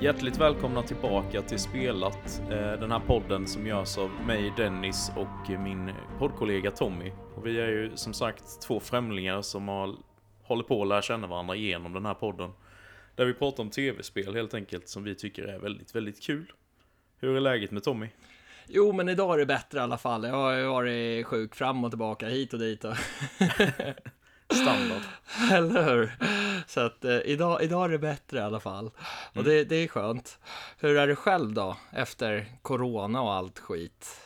Hjärtligt välkomna tillbaka till Spelat, eh, den här podden som görs av mig, Dennis och min poddkollega Tommy. Och vi är ju som sagt två främlingar som har, håller på att lära känna varandra genom den här podden. Där vi pratar om tv-spel helt enkelt, som vi tycker är väldigt, väldigt kul. Hur är läget med Tommy? Jo, men idag är det bättre i alla fall. Jag har ju varit sjuk fram och tillbaka, hit och dit. Och Standard. Eller hur? Så att eh, idag, idag är det bättre i alla fall. Och det, det är skönt. Hur är det själv då, efter corona och allt skit?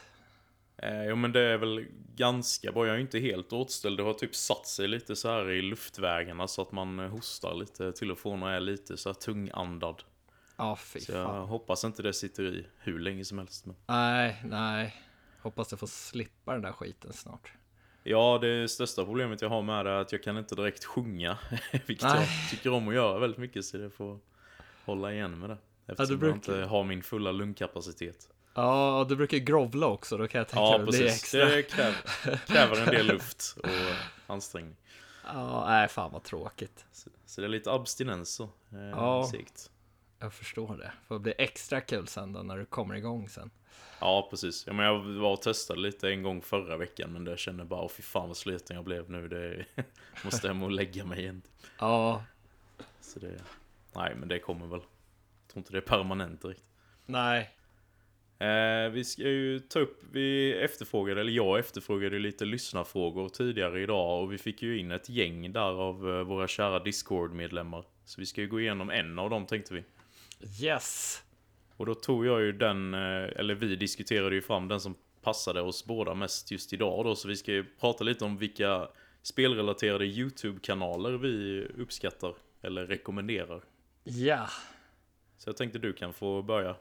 Eh, jo men det är väl ganska bra, jag är ju inte helt åtställd. Det har typ satt sig lite så här i luftvägarna så att man eh, hostar lite till och från och är lite så här tungandad. Ja, fy Så jag fan. hoppas inte det sitter i hur länge som helst. Men... Nej, nej. Hoppas jag får slippa den där skiten snart. Ja, det största problemet jag har med det är att jag kan inte direkt sjunga. Vilket Nej. jag tycker om att göra väldigt mycket så det får hålla igen med det. Eftersom brukar- jag inte har min fulla lungkapacitet. Ja, du brukar grovla också, då kan jag tänka Ja, mig att det precis. extra. Det kräver, kräver en del luft och ansträngning. Ja, nej, fan vad tråkigt. Så, så det är lite abstinens så. Eh, Ja. Segt. Jag förstår det. Får bli extra kul sen då när du kommer igång sen. Ja, precis. Ja, men jag var och testade lite en gång förra veckan men det kände bara, åh fy fan vad sliten jag blev nu. Det måste hem och lägga mig igen. Ja, Så det, nej men det kommer väl. Jag tror inte det är permanent direkt. nej. Eh, vi ska ju ta upp, vi efterfrågade, eller jag efterfrågade lite lyssnarfrågor tidigare idag och vi fick ju in ett gäng där av eh, våra kära Discord-medlemmar. Så vi ska ju gå igenom en av dem tänkte vi. Yes. Och då tog jag ju den, eh, eller vi diskuterade ju fram den som passade oss båda mest just idag då. Så vi ska ju prata lite om vilka spelrelaterade YouTube-kanaler vi uppskattar eller rekommenderar. Ja. Så jag tänkte du kan få börja.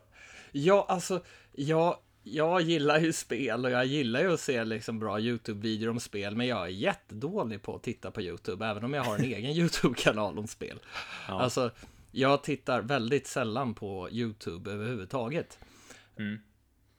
Ja, alltså, jag, jag gillar ju spel och jag gillar ju att se liksom bra YouTube-videor om spel, men jag är jättedålig på att titta på YouTube, även om jag har en egen YouTube-kanal om spel. Ja. Alltså, jag tittar väldigt sällan på YouTube överhuvudtaget. Mm.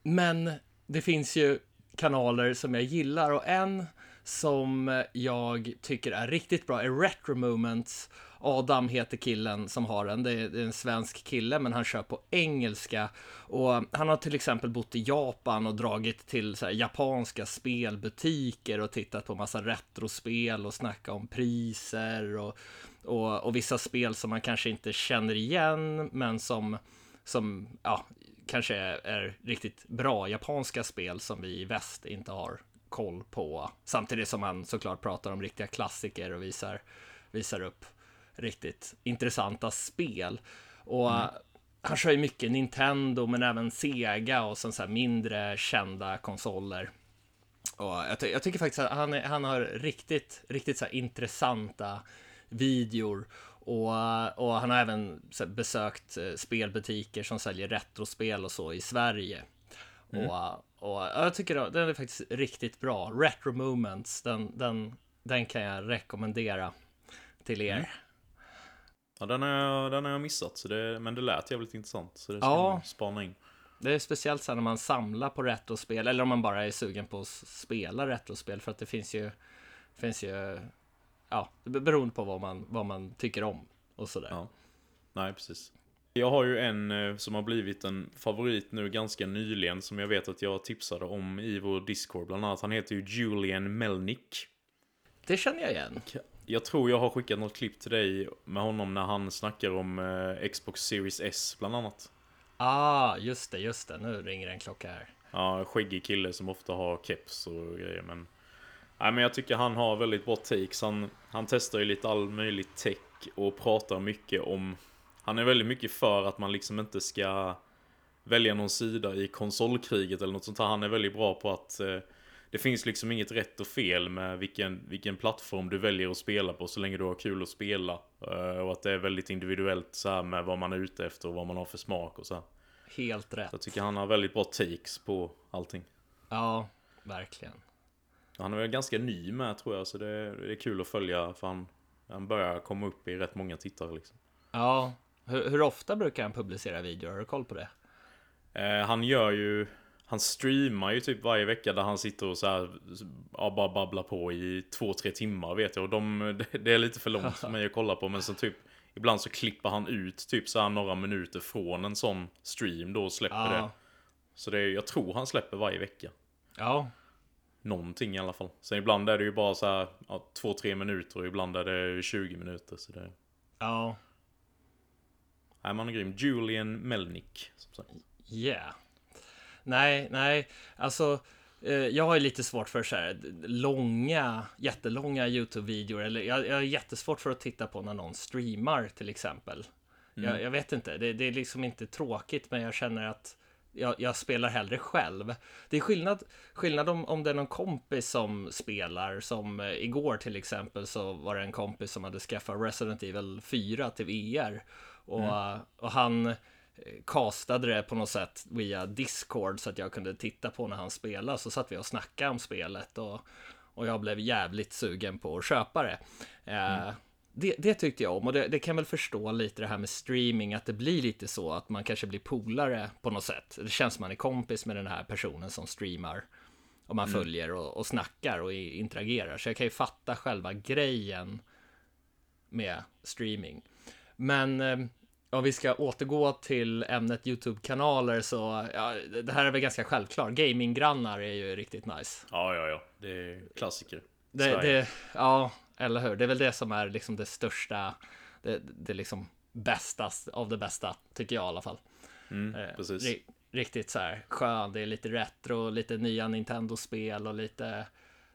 Men det finns ju kanaler som jag gillar och en som jag tycker är riktigt bra är Retro Moments. Adam heter killen som har den. Det är en svensk kille, men han kör på engelska. Och han har till exempel bott i Japan och dragit till japanska spelbutiker och tittat på massa retrospel och snackat om priser och, och, och vissa spel som man kanske inte känner igen, men som, som ja, kanske är, är riktigt bra japanska spel som vi i väst inte har koll på. Samtidigt som han såklart pratar om riktiga klassiker och visar, visar upp riktigt intressanta spel. Och han kör ju mycket Nintendo men även Sega och sån så här mindre kända konsoler. Och jag, ty- jag tycker faktiskt att han, är, han har riktigt, riktigt så intressanta videor. Och, och han har även besökt eh, spelbutiker som säljer retrospel och så i Sverige. Och, och jag tycker att den är faktiskt riktigt bra. Retro Moments, den, den, den kan jag rekommendera till er. Ja, den har jag, den har jag missat, så det, men det lät jävligt intressant. Så det ska Ja. spana in. Det är speciellt när man samlar på retrospel eller om man bara är sugen på att spela retrospel för att det finns ju, finns ju, ja, det beroende på vad man, vad man tycker om och sådär. Ja. Nej, precis. Jag har ju en eh, som har blivit en favorit nu ganska nyligen som jag vet att jag tipsade om i vår Discord bland annat. Han heter ju Julian Melnick. Det känner jag igen. Jag tror jag har skickat något klipp till dig med honom när han snackar om eh, Xbox Series S bland annat. Ah, just det, just det. Nu ringer en klocka här. Ja, skäggig kille som ofta har keps och grejer men... Nej men jag tycker han har väldigt bra takes. Han, han testar ju lite all möjlig tech och pratar mycket om... Han är väldigt mycket för att man liksom inte ska välja någon sida i konsolkriget eller något sånt här. Han är väldigt bra på att eh, det finns liksom inget rätt och fel med vilken, vilken plattform du väljer att spela på så länge du har kul att spela. Eh, och att det är väldigt individuellt så här med vad man är ute efter och vad man har för smak och så här. Helt rätt. Så jag tycker han har väldigt bra takes på allting. Ja, verkligen. Han är väl ganska ny med tror jag, så det, det är kul att följa för han, han börjar komma upp i rätt många tittare liksom. Ja, hur, hur ofta brukar han publicera videor? Har du koll på det? Eh, han gör ju, han streamar ju typ varje vecka där han sitter och så här, ja, bara babblar på i två, tre timmar vet jag. Och de, det är lite för långt för mig att kolla på, men så typ ibland så klipper han ut typ så här några minuter från en sån stream då och släpper Ja. det. Så det är, jag tror han släpper varje vecka. Ja, Någonting i alla fall. Sen ibland är det ju bara så här ja, två, tre minuter och ibland är det 20 minuter. Så det... ja, Nej, man är grym. Julian Melnick. Som sagt. yeah. Nej, nej, alltså eh, jag har ju lite svårt för så här långa, jättelånga YouTube-videor. Eller jag, jag har jättesvårt för att titta på när någon streamar till exempel. Jag, jag vet inte, det, det är liksom inte tråkigt, men jag känner att jag, jag spelar hellre själv. Det är skillnad, skillnad om, om det är någon kompis som spelar, som eh, igår till exempel så var det en kompis som hade skaffat Resident Evil 4 till VR. Och, och han eh, castade det på något sätt via Discord så att jag kunde titta på när han spelade. Så satt vi och snackade om spelet och, och jag blev jävligt sugen på att köpa det. Eh, det, det tyckte jag om och det, det kan väl förstå lite det här med streaming att det blir lite så att man kanske blir polare på något sätt. Det känns som man är kompis med den här personen som streamar och man följer och, och snackar och interagerar. Så jag kan ju fatta själva grejen med streaming. Men eh, om vi ska återgå till ämnet YouTube-kanaler så ja, det här är väl ganska självklart. Gaminggrannar är ju riktigt nice. Ja, ja, ja. Det är klassiker. Det, det, ja, eller hur? Det är väl det som är liksom det största, det, det liksom bästa av det bästa, tycker jag i alla fall. Mm, Eh, riktigt så här skön, det är lite retro, lite nya Nintendo-spel och lite,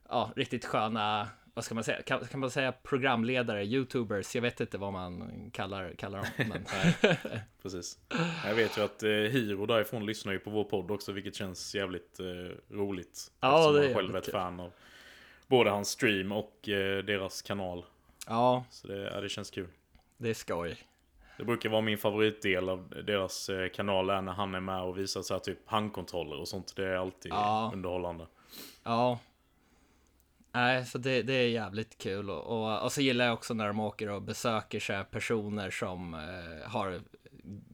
ja, riktigt sköna, vad ska man säga, kan, kan man säga programledare, YouTubers, jag vet inte vad man kallar, kallar dem. Men, Precis. Jag vet ju att eh, Hiro därifrån lyssnar ju på vår podd också, vilket känns jävligt eh, roligt. Ja, det är själv är ett fan av både hans stream och eh, deras kanal. ja, Så det, ja, det känns kul. det är skoj. Det brukar vara min favoritdel av deras eh, kanal är när han är med och visar så här typ handkontroller och sånt. Det är alltid Ja. underhållande. Ja. Nej, så det, det är jävligt kul och, och, och så gillar jag också när de åker och besöker så personer som eh, har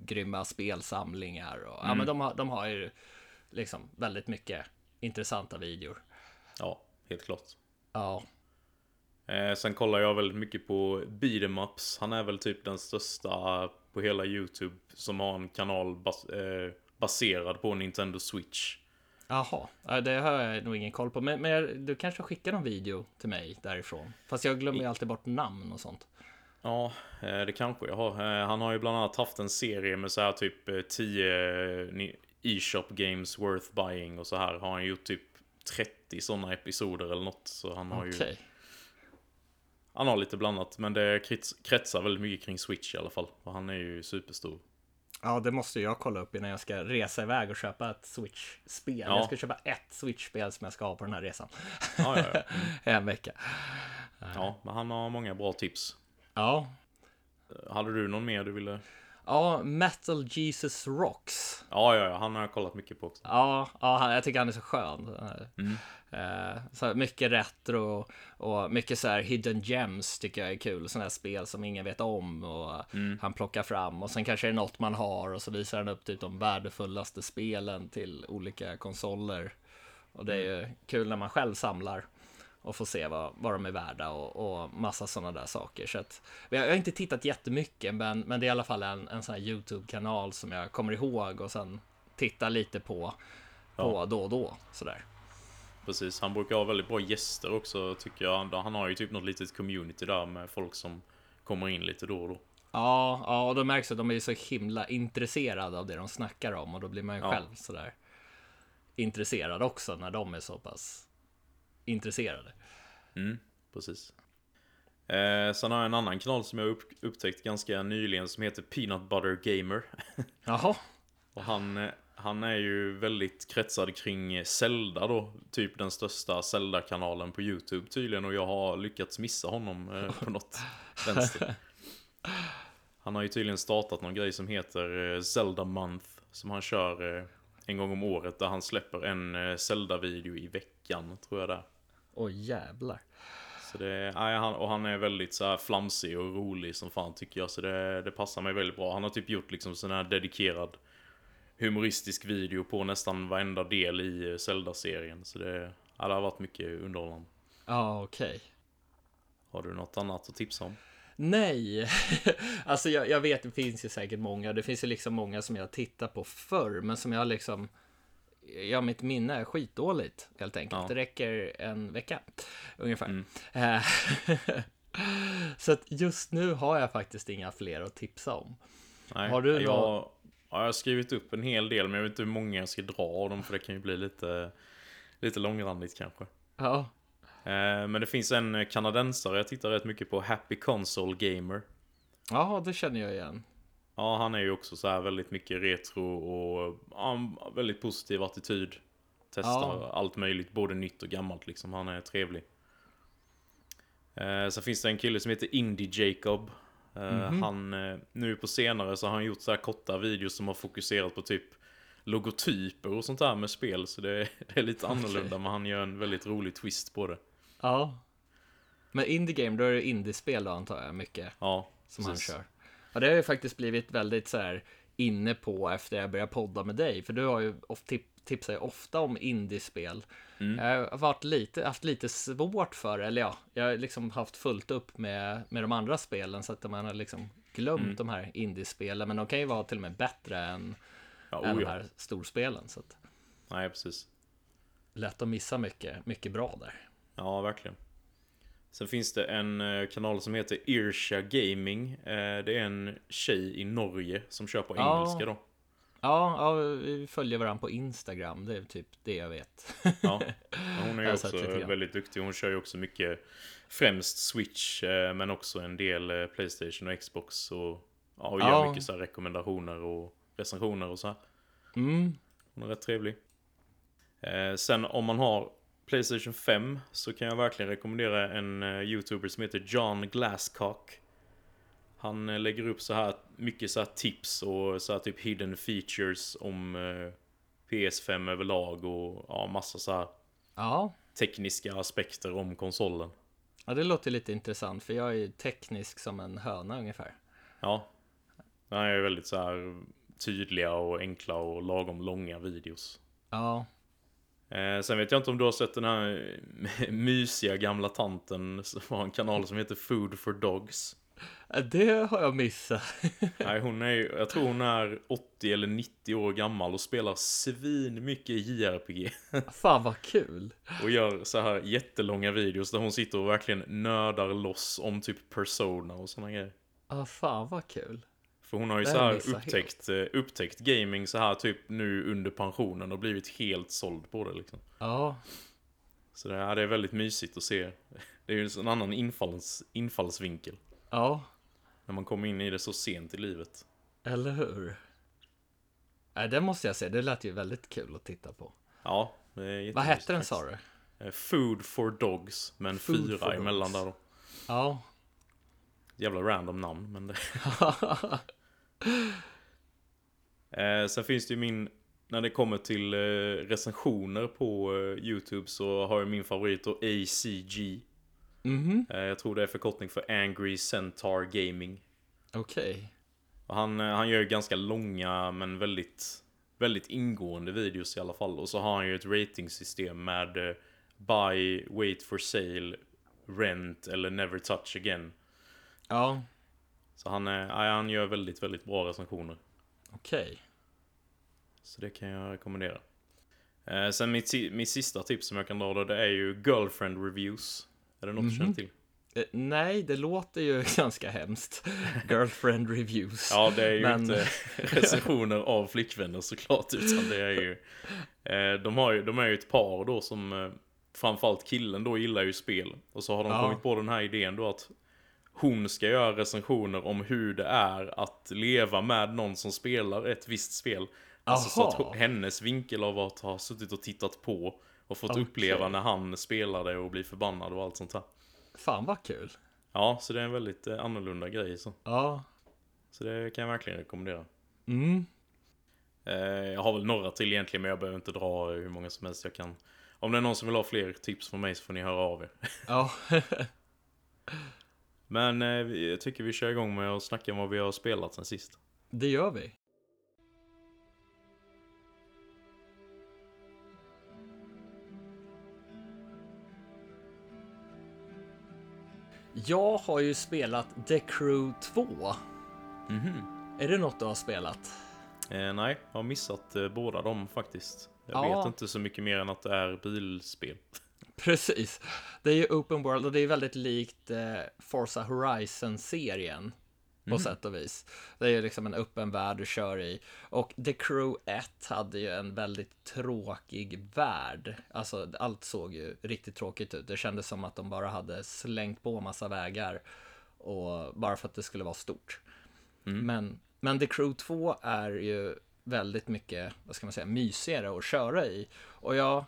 grymma spelsamlingar och ja, men de har, de har ju liksom väldigt mycket intressanta videor. Ja, helt klart. Ja, Eh, sen kollar jag väldigt mycket på Beat'em Ups. Han är väl typ den största på hela YouTube som har en kanal bas eh, baserad på Nintendo Switch. jaha, Ja, det har jag nog ingen koll på, men, men jag- du kanske skickar någon video till mig därifrån. Fast jag glömmer ju alltid bort namn och sånt. Ja, eh, det kanske jag har. Eh, Han har ju bland annat haft en serie med så här typ eh, 10 ni- e-shop games worth buying och så här har han gjort typ 30 sådana episoder eller något. Så han har Okej. ju, han har lite blandat. Men det krets, kretsar väldigt mycket kring Switch i alla fall. Och han är ju superstor. Ja, det måste jag kolla upp innan jag ska resa iväg och köpa ett Switch-spel. Ja. Jag ska köpa ett Switch-spel som jag ska ha på den här resan. Ja, ja, ja. en vecka. ja, men han har många bra tips. Ja. Hade du någon mer du ville? Ja, Metal Jesus Rocks. Ja, ja, ja, han har jag kollat mycket på också. Ja, ja jag tycker han är så skön. Eh, så mycket retro och mycket så här hidden gems tycker jag är kul. Sådana här spel som ingen vet om och han plockar fram och sen kanske det är något man har och så visar han upp typ de värdefullaste spelen till olika konsoler. Och det är ju kul när man själv samlar och får se vad, vad de är värda och, och massa sådana där saker. Så att, jag har inte tittat jättemycket, men, men det är i alla fall en, en sån här YouTube-kanal som jag kommer ihåg och sen tittar lite på, på då och då. Sådär. Precis, han brukar ha väldigt bra gäster också tycker jag. Han har ju typ något litet community där med folk som kommer in lite då och då. Ja, ja, och då märks att de är så himla intresserade av det de snackar om och då blir man ju Ja. själv sådär intresserad också när de är så pass intresserade. Mm, precis. Eh, sen har jag en annan kanal som jag upp, upptäckt ganska nyligen som heter Peanut Butter Gamer. Jaha, Och han, eh, han är ju väldigt kretsad kring Zelda då. Typ den största Zelda-kanalen på YouTube tydligen. Och jag har lyckats missa honom eh, på något vänster. Han har ju tydligen startat någon grej som heter eh, Zelda Month. Som han kör eh, en gång om året. Där han släpper en Zelda-video i veckan, tror jag det är. Oj jävlar. Så det, nej, han, och han är väldigt så här flamsig och rolig som fan tycker jag. Så det, det passar mig väldigt bra. Han har typ gjort liksom sån här dedikerad humoristisk video på nästan varenda del i eh, Zelda-serien. Så det, ja, det har varit mycket underhållande. Ja, okej. Har du något annat att tipsa om? Nej, alltså jag, jag vet det finns ju säkert många. Det finns ju liksom många som jag tittar på förr, men som jag liksom Ja, mitt minne är skitdåligt helt enkelt. Ja. Det räcker en vecka ungefär. Mm. Eh, Så att just nu har jag faktiskt inga fler att tipsa om. Nej, Har du jag, nå- ja, jag har skrivit upp en hel del, men jag vet inte hur många jag ska dra av dem, för det kan ju bli lite, lite långrandigt kanske. Ja, Eh, Men det finns en kanadensare jag tittar rätt mycket på, Happy Console Gamer. ja det känner jag igen. Ja, han är ju också så här väldigt mycket retro och ja, väldigt positiv attityd. Testar Ja. allt möjligt, både nytt och gammalt liksom. Han är trevlig. Eh, sen finns det en kille som heter Indie Jacob. Eh, Han, eh, nu på senare så har han gjort så här korta videos som har fokuserat på typ logotyper och sånt där med spel. Så det är, det är lite annorlunda, men han gör en väldigt rolig twist på det. Ja. Men indie game, då är det indiespel då antar jag mycket Ja, som precis. han kör. Ja, det har ju faktiskt blivit väldigt så här inne på efter jag började podda med dig, för du har ju tip, tipsar ju ofta om indiespel. Mm. Jag har varit lite, haft lite svårt för eller ja, jag har liksom haft fullt upp med, med de andra spelen så att man har liksom glömt Mm. de här indiespelen, men de kan ju vara till och med bättre än, Ja, än oh de ja. här storspelen. Så att Nej, precis. lätt att missa mycket, mycket bra där. Ja, verkligen. Sen finns det en eh, kanal som heter Irsha Gaming. Eh, Det är en tjej i Norge som kör på engelska då. Ja, ja, vi följer varandra på Instagram, det är typ det jag vet. Ja, hon är ju också väldigt duktig. Hon kör ju också mycket främst Switch, eh, men också en del Playstation och Xbox. Och, ja, och gör Ja. mycket så här rekommendationer och recensioner och så här. Mm, Hon är rätt trevlig. Sen om man har Playstation 5 så kan jag verkligen rekommendera en eh, YouTuber som heter John Glasscock. Han eh, lägger upp så här mycket så här tips och så här typ hidden features om eh, PS5 överlag och ja, massa så här ja. tekniska aspekter om konsolen. ja, det låter lite intressant för jag är ju teknisk som en höna ungefär. Ja. Det här är väldigt så här tydliga och enkla och lagom långa videos. Ja, Eh, sen vet jag inte om du har sett den här eh, mysiga gamla tanten som har en kanal som heter Food for Dogs. det har jag missat. Nej, hon är ju- jag tror hon är 80 eller 90 år gammal och spelar svin mycket JRPG. Fan vad kul. Och gör så här jättelånga videos där hon sitter och verkligen nördar loss om typ Persona och såna grejer. Ja, fan vad kul. För hon har ju Det så här upptäckt, eh, upptäckt gaming så här typ nu under pensionen och blivit helt såld på det liksom. Ja, Så det, ja, det är väldigt mysigt att se. Det är ju en annan infalls, infallsvinkel. ja, När man kommer in i det så sent i livet. eller hur? Nej, det måste jag säga, det lät ju väldigt kul att titta på. Ja, det är Vad hette den sa du? Eh, Food for Dogs, med en Food fyra emellan Dogs. där då. Ja. Jävla random namn, men det... eh, sen finns det ju min... När det kommer till eh, recensioner på eh, YouTube så har jag min favorit då ACG. Mhm, Eh, jag tror det är förkortning för Angry Centaur Gaming. okej. Och han, eh, han gör ju ganska långa men väldigt, väldigt ingående videos i alla fall. Och så har han ju ett ratingsystem med eh, Buy, Wait for Sale, Rent eller Never Touch Again. Ja, Så han, är, han gör väldigt, väldigt bra recensioner. okej. Så det kan jag rekommendera. Eh, sen mitt, mitt sista tips som jag kan dra då, det är ju Girlfriend Reviews. Är det något du känner till? Eh, Nej, det låter ju ganska hemskt. Girlfriend reviews. Ja, det är ju Men- inte recensioner av flickvänner såklart, utan det är ju... Eh, de, har ju de är ju ett par då som... Eh, framförallt killen då gillar ju spel. Och så har de Ja. kommit på den här idén då att hon ska göra recensioner om hur det är att leva med någon som spelar ett visst spel. Alltså så att Aha. hennes vinkel av att ha suttit och tittat på och fått Okej. uppleva när han spelar det och blir förbannad och allt sånt här. Fan vad kul. Ja, så det är en väldigt eh, annorlunda grej så. Ja. Så det kan jag verkligen rekommendera. Mm. Eh, jag har väl några till egentligen, men jag behöver inte dra hur många som helst jag kan. Om det är någon som vill ha fler tips från mig så får ni höra av er. Ja. Men eh, jag tycker vi kör igång med att snacka om vad vi har spelat sen sist. det gör vi. Jag har ju spelat The Crew 2. Mhm. Är det något du har spelat? Eh, nej, jag har missat eh, båda dem faktiskt. Jag Ja. vet inte så mycket mer än att det är bilspel. Precis. Det är ju Open World och det är väldigt likt eh, Forza Horizon-serien på sätt och vis. Det är ju liksom en öppen värld du kör i. Och The Crew 1 hade ju en väldigt tråkig värld. Alltså allt såg ju riktigt tråkigt ut. Det kändes som att de bara hade slängt på massa vägar och bara för att det skulle vara stort. Men, men The Crew 2 är ju väldigt mycket, vad ska man säga, mysigare att köra i. Och jag,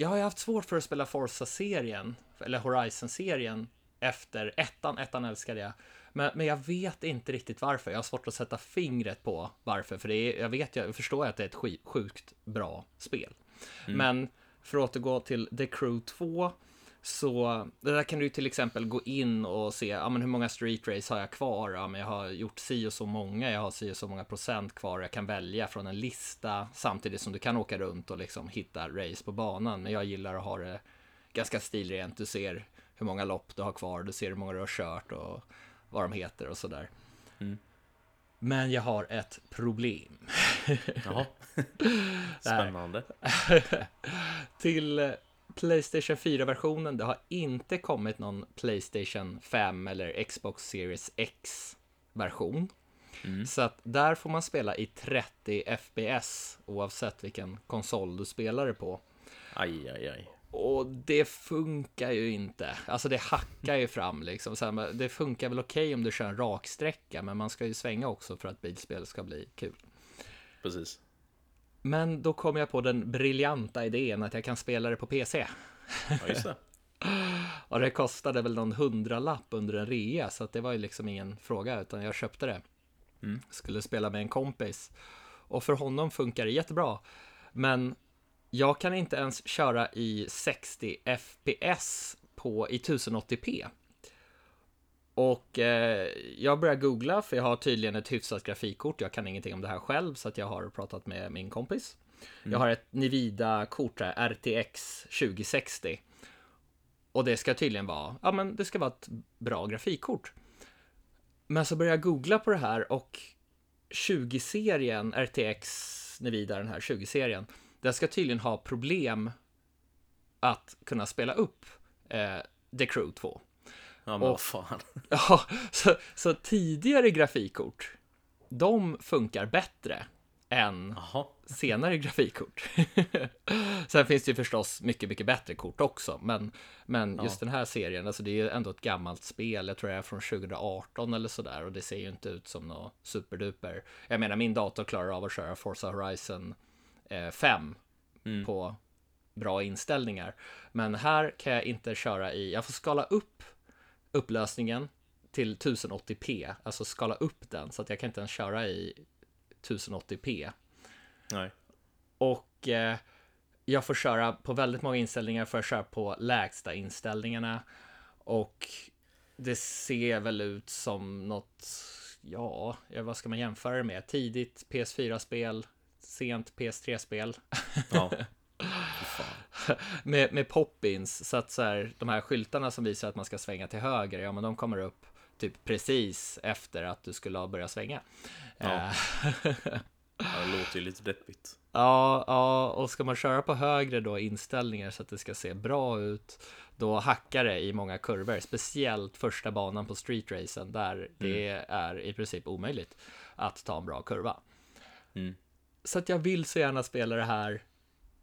jag har ju haft svårt för att spela Forza-serien, eller Horizon-serien, efter ettan. Ettan älskade jag. Men, men jag vet inte riktigt varför. Jag har svårt att sätta fingret på varför. För det är, jag vet, jag förstår att det är ett sjukt bra spel. Men för att återgå till The Crew 2. Så där kan du till exempel gå in och se, ja men hur många street race har jag kvar? Ja men jag har gjort si och så många, jag har si och så många procent kvar. Jag kan välja från en lista samtidigt som du kan åka runt och liksom hitta race på banan. Men jag gillar att ha det ganska stilrent. Du ser hur många lopp du har kvar, du ser hur många du har kört och vad de heter och sådär. Men jag har ett problem. Jaha. Spännande. till Playstation 4-versionen. Det har inte kommit någon Playstation 5 eller Xbox Series X-version. Så att där får man spela i 30 FPS oavsett vilken konsol du spelar det på. Aj, aj, aj. Och det funkar ju inte. Alltså det hackar ju fram liksom. Så här, det funkar väl okej om du kör en raksträcka, men man ska ju svänga också för att bilspel ska bli kul. Precis. Men då kom jag på den briljanta idén att jag kan spela det på PC. Ja, just det. Och det kostade väl någon hundralapp under en rea, så det var ju liksom ingen fråga, utan jag köpte det. Skulle spela med en kompis. Och för honom funkar det jättebra. Men jag kan inte ens köra i 60 FPS på, i 1080p. Och eh, jag börjar googla, för jag har tydligen ett hyfsat grafikkort. Jag kan ingenting om det här själv, så jag har pratat med min kompis. Jag har ett Nvidia-kort, här, RTX 2060. Och det ska tydligen vara, ja men det ska vara ett bra grafikkort. Men så börjar jag googla på det här och 20-serien, RTX Nvidia, den här 20-serien, den ska tydligen ha problem att kunna spela upp eh, The Crew 2. Ja, men Och- fan. Ja, så, så tidigare grafikkort, de funkar bättre än Jaha. senare grafikkort. Sen finns det ju förstås mycket, mycket bättre kort också, men, men just den här serien, alltså det är ju ändå ett gammalt spel, jag tror det är från 2018 eller sådär, och det ser ju inte ut som något superduper. Jag menar, min dator klarar av att köra Forza Horizon eh, 5 på bra inställningar, men här kan jag inte köra i, jag får skala upp upplösningen till 1080p, alltså skala upp den, så att jag kan inte ens köra i 1080p. Nej. Och eh, jag får köra på väldigt många inställningar, får jag köra på lägsta inställningarna. Och det ser väl ut som något, ja, ja, vad ska man jämföra det med? Tidigt PS4-spel, sent PS3-spel. Ja. Med, med pop-ins, så att så här, de här skyltarna som visar att man ska svänga till höger, ja men de kommer upp typ precis efter att du skulle ha börjat svänga. Ja. Eh, Ja, det låter ju lite deppigt. Ja, ja, och ska man köra på högre då inställningar så att det ska se bra ut, då hackar det i många kurvor, speciellt första banan på streetracen där det är i princip omöjligt att ta en bra kurva. Mm. Så att jag vill så gärna spela det här,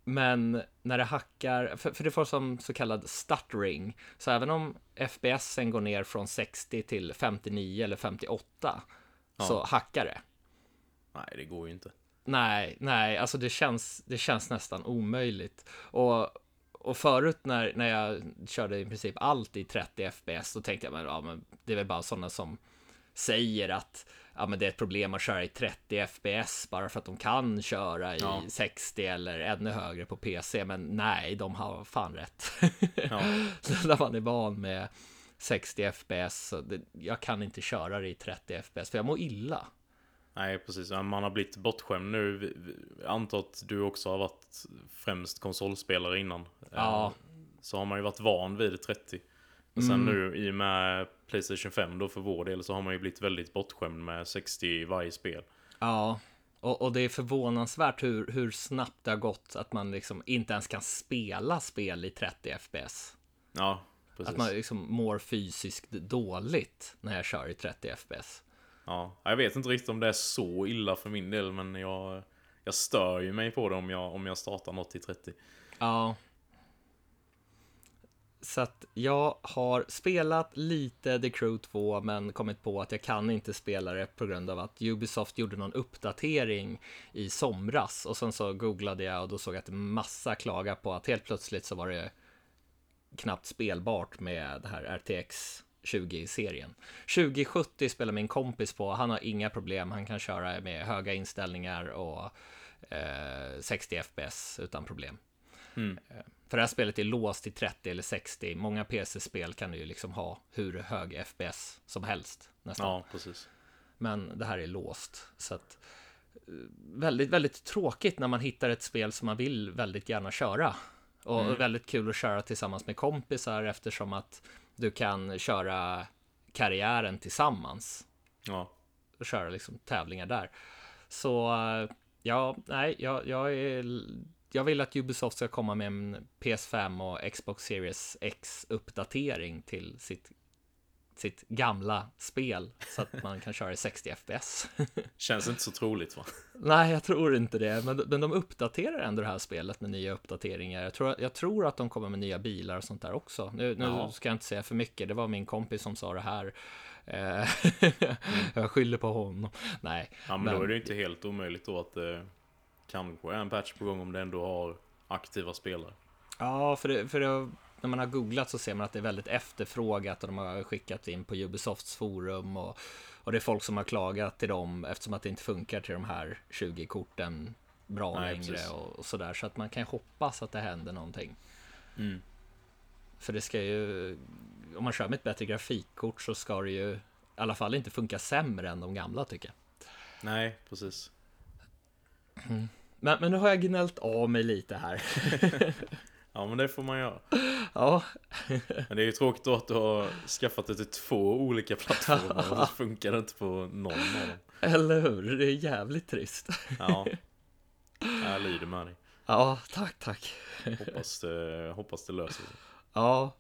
men när det hackar, för, för det får som så kallad stuttering, så även om FPSen går ner från 60 till 59 eller 58, så hackar det. Nej, det går ju inte. Nej, nej, alltså det känns, det känns nästan omöjligt. Och, och förut när, när jag körde i princip allt i 30 FPS, då tänkte jag, men, ja, men det är väl bara sådana som säger att ja, men det är ett problem att köra i 30 FPS bara för att de kan köra i Ja. 60 eller ännu högre på PC. Men nej, de har fan rätt. Ja. när man är van med 60 FPS, så det, jag kan inte köra det i 30 FPS, för jag mår illa. Nej, precis. Man har blivit bortskämd nu. Jag antar att du också har varit främst konsolspelare innan. Ja. Eh, Så har man ju varit van vid 30. Och sen nu i och med Playstation 5 då för vår del så har man ju blivit väldigt bortskämd med 60 i varje spel. Ja, och, och det är förvånansvärt hur, hur snabbt det har gått att man liksom inte ens kan spela spel i 30 FPS. Ja, precis. Att man liksom mår fysiskt dåligt när jag kör i 30 FPS. Ja, jag vet inte riktigt om det är så illa för min del, men jag, jag stör ju mig på det om jag, om jag startar något i 30. Ja. Så att jag har spelat lite The Crew 2 men kommit på att jag kan inte spela det på grund av att Ubisoft gjorde någon uppdatering i somras och sen så googlade jag och då såg jag att massa klaga på att helt plötsligt så var det knappt spelbart med det här RTX 20-serien. 2070 spelar min kompis på, han har inga problem, han kan köra med höga inställningar och eh, 60 FPS utan problem. Mm. För det här spelet är låst till 30 eller 60. Många PC-spel kan ju liksom ha hur hög FPS som helst nästan. Ja, precis. Men det här är låst. Så att eh, väldigt, väldigt tråkigt när man hittar ett spel som man vill väldigt gärna köra. Och Mm. väldigt kul att köra tillsammans med kompisar eftersom att du kan köra karriären tillsammans Ja, och köra liksom tävlingar där. Så eh, ja, nej, jag, jag, är, jag vill att Ubisoft ska komma med en PS5 och Xbox Series X uppdatering till sitt, sitt gamla spel så att man kan köra i 60 FPS. känns inte så troligt va? nej, jag tror inte det, men, men de uppdaterar ändå det här spelet med nya uppdateringar. Jag tror, jag tror att de kommer med nya bilar och sånt där också. Nu, nu ska jag inte säga för mycket, det var min kompis som sa det här. Eh, jag skyller på honom. Nej, Ja, men, Men- då är det inte helt omöjligt då att det kanske är en patch på gång om det ändå har aktiva spelare. Ja, för, det, för det, när man har googlat så ser man att det är väldigt efterfrågat och de har skickat in på Ubisofts forum och, och det är folk som har klagat till dem eftersom att det inte funkar till de här 20-korten bra Nej, längre precis. och, och sådär. Så att man kan hoppas att det händer någonting. Mm. För det ska ju, om man kör med ett bättre grafikkort så ska det ju i alla fall inte funka sämre än de gamla tycker jag. Nej, precis. Men, men nu har jag gnällt av mig lite här. Ja, men det får man göra. ja, Men det är ju tråkigt då att du har skaffat det till två olika plattformar och så funkar det inte på någon av dem. eller hur? Det är jävligt trist. Ja, jag lider med dig. Ja, tack, tack. Hoppas det, hoppas det löser sig. Ja.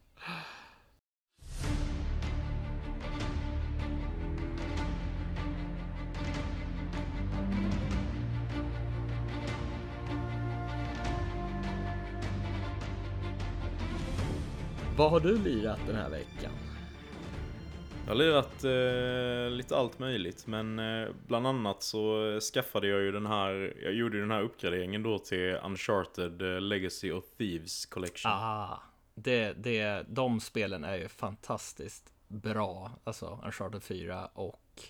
Vad har du lirat den här veckan? Jag har lirat eh, lite allt möjligt, men eh, bland annat så skaffade jag ju den här, jag gjorde ju den här uppgraderingen då till Uncharted eh, Legacy of Thieves Collection. Ah, det, det, de spelen är ju fantastiskt bra. Alltså Uncharted 4 och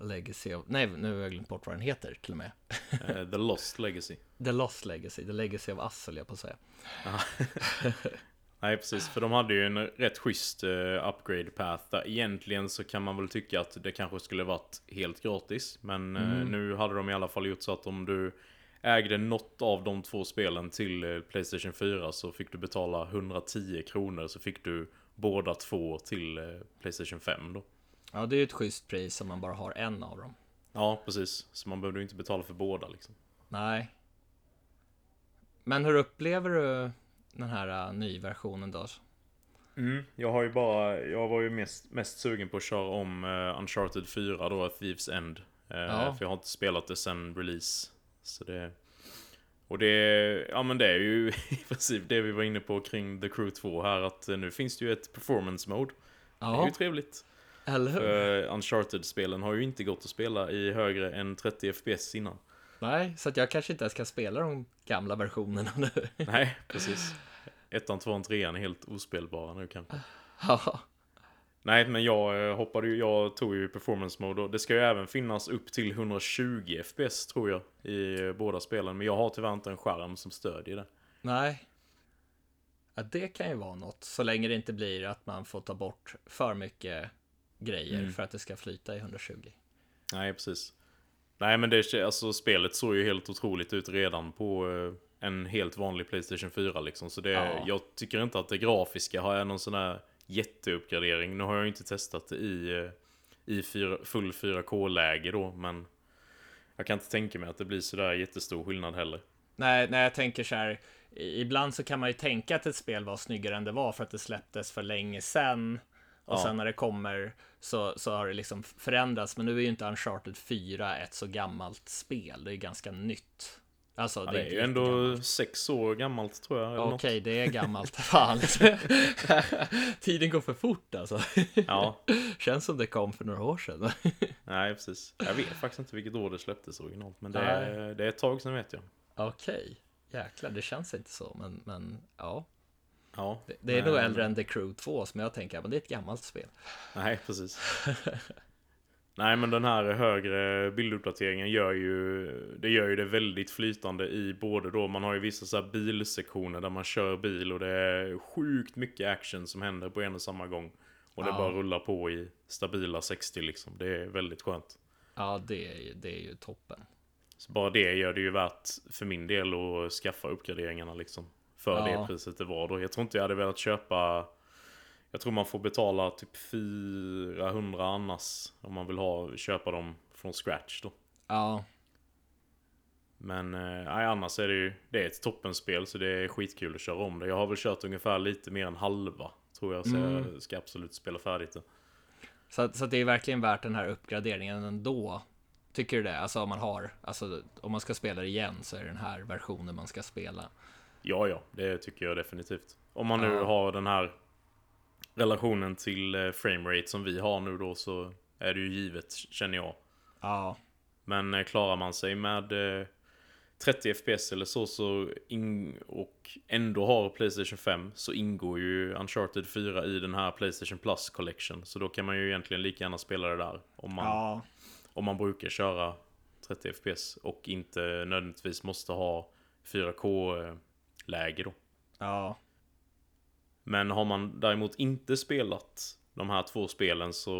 Legacy of... Nej, nu har jag glömt bort vad den heter till och med. Eh, The Lost Legacy. The Lost Legacy, The Legacy of höll jag på att säga. Nej precis, för de hade ju en rätt schysst eh, upgrade path där egentligen så kan man väl tycka att det kanske skulle varit helt gratis. Men eh, Mm. nu hade de i alla fall gjort så att om du ägde något av de två spelen till eh, Playstation 4 så fick du betala 110 kronor så fick du båda två till Playstation 5 då. Ja, det är ju ett schysst pris om man bara har en av dem. Ja, precis. Så man behövde inte betala för båda liksom. Nej. Men hur upplever du den här uh, nyversionen då? Mm, jag har ju bara, jag var ju mest, mest sugen på att köra om uh, Uncharted 4 då, Thieves End. Eh, Ja. För jag har inte spelat det sen release. Så det... Och det, ja men det är ju i princip det vi var inne på kring The Crew 2 här, att nu finns det ju ett performance mode. Det är Ja, ju trevligt. eller hur? Uncharted-spelen har ju inte gått att spela i högre än 30 FPS innan. Nej, så att jag kanske inte ens kan spela de gamla versionerna nu. Nej, precis. Ettan, tvåan, trean är helt ospelbara nu kanske. Ja, Nej, men jag eh, hoppade ju, jag tog ju performance mode och det ska ju även finnas upp till 120 FPS tror jag i eh, båda spelen. Men jag har tyvärr inte en skärm som stödjer det. nej. Ja, det kan ju vara något, så länge det inte blir att man får ta bort för mycket grejer Mm. för att det ska flyta i 120. Nej, precis. Nej, men det, alltså spelet såg ju helt otroligt ut redan på eh, en helt vanlig Playstation 4 liksom. Så det, Ja. jag tycker inte att det grafiska har någon sån här jätteuppgradering. Nu har jag ju inte testat det i, eh, i fyra, full 4K-läge då, men jag kan inte tänka mig att det blir sådär jättestor skillnad heller. Nej, när jag tänker så här, ibland så kan man ju tänka att ett spel var snyggare än det var för att det släpptes för länge sedan. Och Ja. sen när det kommer så, så har det liksom förändrats. Men nu är ju inte Uncharted 4 ett så gammalt spel. Det är ganska nytt. Alltså, Ja, det är inte ju ändå sex år gammalt tror jag. Okej, det är gammalt. Fan. Tiden går för fort alltså. Ja, Känns som det kom för några år sedan. nej precis. Jag vet faktiskt inte vilket år det släpptes originalt, men det är, det är ett tag sedan vet jag. Okej, jäklar, det känns inte så. Men, men ja, Ja, det, det är men- nog äldre än The Crew 2 som jag tänker, men det är ett gammalt spel. Nej, precis. Nej, men den här högre bilduppdateringen gör ju det gör ju det väldigt flytande i både då, man har ju vissa så bilsektioner där man kör bil och det är sjukt mycket action som händer på en och samma gång. Och det Ja. bara rullar på i stabila 60 liksom. Det är väldigt skönt. Ja, det är, det är ju toppen. Så bara det gör det ju värt för min del att skaffa uppgraderingarna liksom. För Ja. det priset det var då. Jag tror inte jag hade velat köpa Jag tror man får betala typ 400 annars om man vill ha, köpa dem från scratch då. Ja, Men eh, annars är det ju Det är ett toppenspel så det är skitkul att köra om det. Jag har väl kört ungefär lite mer än halva. Tror jag så Mm. jag ska absolut spela färdigt det. så, så det är verkligen värt den här uppgraderingen ändå. Tycker du det? Alltså om man har, alltså om man ska spela det igen så är det den här versionen man ska spela. Ja, ja, det tycker jag definitivt. Om man nu Ja. har den här relationen till eh, framerate som vi har nu då så är det ju givet, känner jag. Ja, Men eh, klarar man sig med eh, 30 FPS eller så, så och ändå har Playstation 5 så ingår ju Uncharted 4 i den här Playstation Plus Collection. Så då kan man ju egentligen lika gärna spela det där. Om man, ja, om man brukar köra 30 FPS och inte nödvändigtvis måste ha 4K-läge då. ja, Men har man däremot inte spelat de här två spelen så,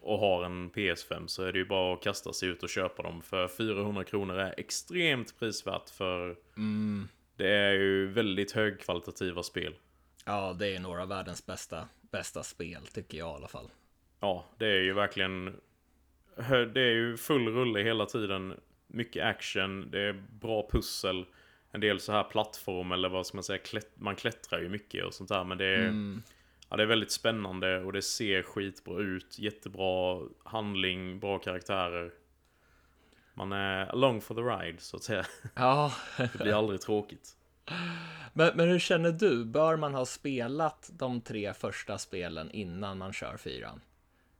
och har en PS5 så är det ju bara att kasta sig ut och köpa dem. För 400 kronor är extremt prisvärt för mm, det är ju väldigt högkvalitativa spel. ja, det är några av världens bästa, bästa spel tycker jag i alla fall. Ja, det är ju verkligen Det är ju full rulle hela tiden. Mycket action, det är bra pussel. En del så här plattform eller vad ska man säga, klätt, man klättrar ju mycket och sånt där. Men det är, Mm, Ja, det är väldigt spännande och det ser skitbra ut. Jättebra handling, bra karaktärer. Man är along for the ride, så att säga. ja, Det blir aldrig tråkigt. men, men hur känner du? Bör man ha spelat de tre första spelen innan man kör fyran?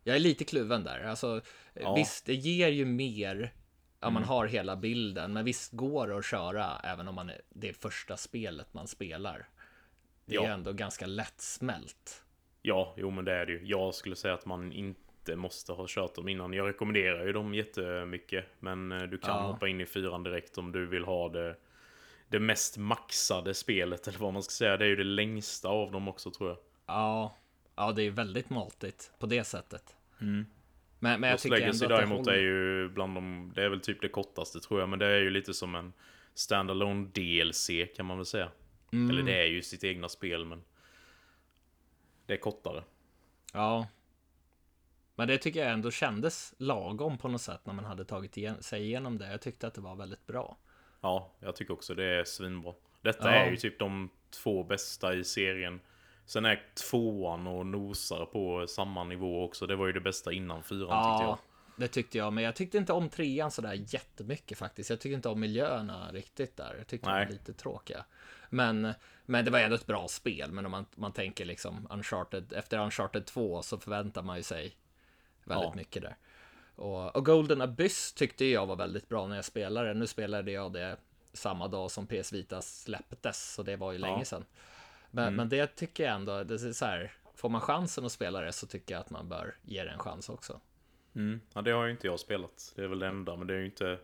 Jag är lite kluven där. Alltså, Ja. visst, det ger ju mer om man har hela bilden, men visst går det att köra även om man är, det är första spelet man spelar. Det är Ja. ändå ganska lättsmält. Ja, jo men det är det ju. Jag skulle säga att man inte måste ha kört dem innan. Jag rekommenderar ju dem jättemycket. Men eh, du kan Ja. hoppa in i fyran direkt om du vill ha det, det mest maxade spelet. Eller vad man ska säga. Det är ju det längsta av dem också tror jag. Ja, ja, det är väldigt maltigt på det sättet. Men, men jag Lost tycker Legacy ändå däremot håller. är ju bland de, det är väl typ det kortaste tror jag, men det är ju lite som en standalone DLC kan man väl säga. Mm. Eller det är ju sitt egna spel, men det är kortare. Ja. Men det tycker jag ändå kändes lagom på något sätt när man hade tagit igen, sig igenom det. Jag tyckte att det var väldigt bra. Ja, jag tycker också det är svinbra. Detta Ja. är ju typ de två bästa i serien. Sen är tvåan och nosar på samma nivå också. Det var ju det bästa innan fyran tyckte jag. Ja, det tyckte jag. Men jag tyckte inte om trean sådär jättemycket faktiskt. Jag tyckte inte om miljöerna riktigt där. Jag tyckte de Nej. var lite tråkiga. Men, men det var ändå ett bra spel. Men om man, man tänker liksom Uncharted, efter Uncharted 2 så förväntar man ju sig väldigt Ja. mycket där. Och, och Golden Abyss tyckte jag var väldigt bra när jag spelade. Nu spelade jag det samma dag som PS Vita släpptes, så det var ju Ja. länge sedan. Men, men det tycker jag ändå, det är så här, får man chansen att spela det så tycker jag att man bör ge det en chans också. Mm. Ja, det har ju inte jag spelat. Det är väl det enda, men det är ju inte...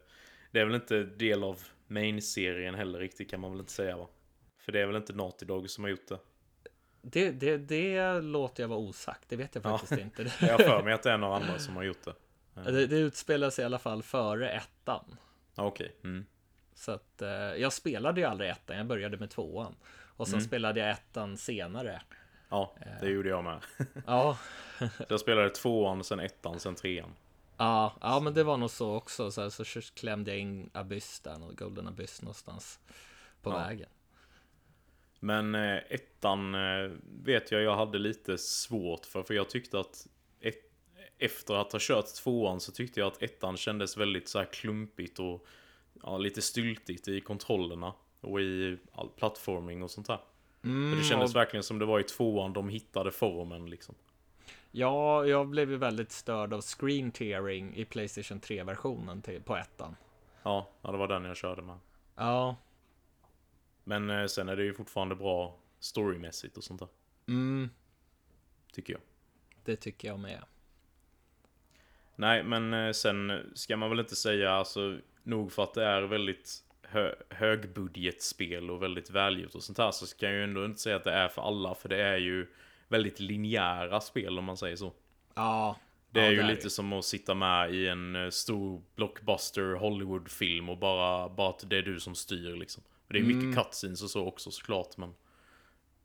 Det är väl inte del av main-serien heller riktigt kan man väl inte säga va? För det är väl inte Naughty Dog som har gjort det. Det, det, det låter jag vara osagt, det vet jag Ja. faktiskt inte. Jag har för mig att det är några andra som har gjort det. Det, det utspelar sig i alla fall före ettan. Ja, Okej. Mm. Så att eh, jag spelade ju aldrig ettan, jag började med tvåan. Och sen Mm. spelade jag ettan senare. Ja, det gjorde jag med. Ja, jag spelade tvåan, sen ettan, sen trean. ja, ja men det var nog så också. Så, här, så klämde jag in Abyss där, Golden Abyss någonstans på Ja. vägen. Men eh, ettan eh, vet jag jag hade lite svårt för, för jag tyckte att ett, efter att ha kört tvåan så tyckte jag att ettan kändes väldigt så här klumpigt och ja, lite styltigt i kontrollerna och i all plattforming och sånt där. Mm, det kändes och- verkligen som det var i tvåan de hittade formen liksom. Ja, jag blev ju väldigt störd av screen tearing i Playstation 3-versionen till, på ettan. Ja, ja, det var den jag körde med. Ja, Men eh, sen är det ju fortfarande bra storymässigt och sånt där, mm, tycker jag. det tycker jag med. Nej, men eh, sen ska man väl inte säga, alltså, nog för att det är väldigt hö högbudgetspel och väldigt välgjort och sånt här, så ska jag ju ändå inte säga att det är för alla, för det är ju väldigt linjära spel om man säger så. Ja, Det är ja, ju det är lite det. som att sitta med i en eh, stor blockbuster Hollywood-film och bara, bara att det är du som styr liksom. Det är mycket Mm. cutscenes och så också såklart, men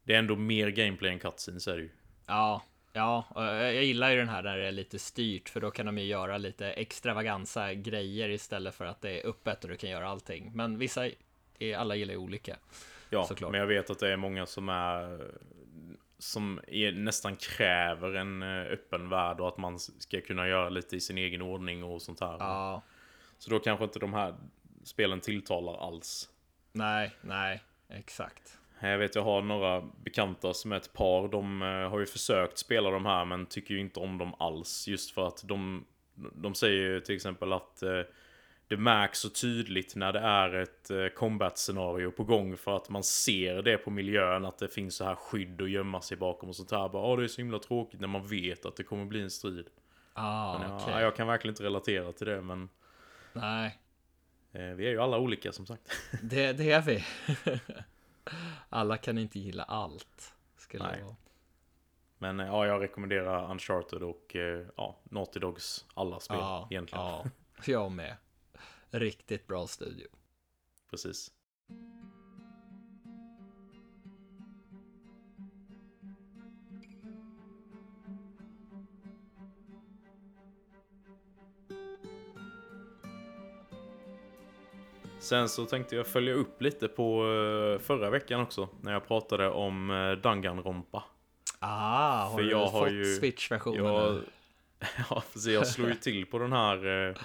det är ändå mer gameplay än cutscenes är det ju. Ja, ja, och jag gillar ju den här där det är lite styrt för då kan de ju göra lite extravaganza grejer istället för att det är öppet och du kan göra allting. Men vissa, alla gillar ju olika. Ja, Såklart. men jag vet att det är många som är som är, nästan kräver en eh, öppen värld och att man ska kunna göra lite i sin egen ordning och sånt här. Ja, Så då kanske inte de här spelen tilltalar alls. nej, nej, exakt. Jag vet jag har några bekanta som är ett par. De eh, har ju försökt spela de här men tycker ju inte om dem alls. Just för att de, de säger ju till exempel att eh, det märks så tydligt när det är ett eh, combat-scenario på gång för att man ser det på miljön att det finns så här skydd att gömma sig bakom och sånt här. Bara, "Åh, det är så himla tråkigt när man vet att det kommer bli en strid. Ah, Men, okej. ja, jag kan verkligen inte relatera till det men Nej, eh, vi är ju alla olika som sagt. det, det är vi. alla kan inte gilla allt. Skulle Nej. vara. Men eh, ja, jag rekommenderar Uncharted och eh, ja, Naughty Dogs alla spel Ja, egentligen. ja, jag med. Riktigt bra studio. Precis. Sen så tänkte jag följa upp lite på eh, förra veckan också när jag pratade om eh, Danganronpa. Ah, har För du jag har fått ju- Switch-versionen Jag, ja, precis, jag slog ju till på den här eh,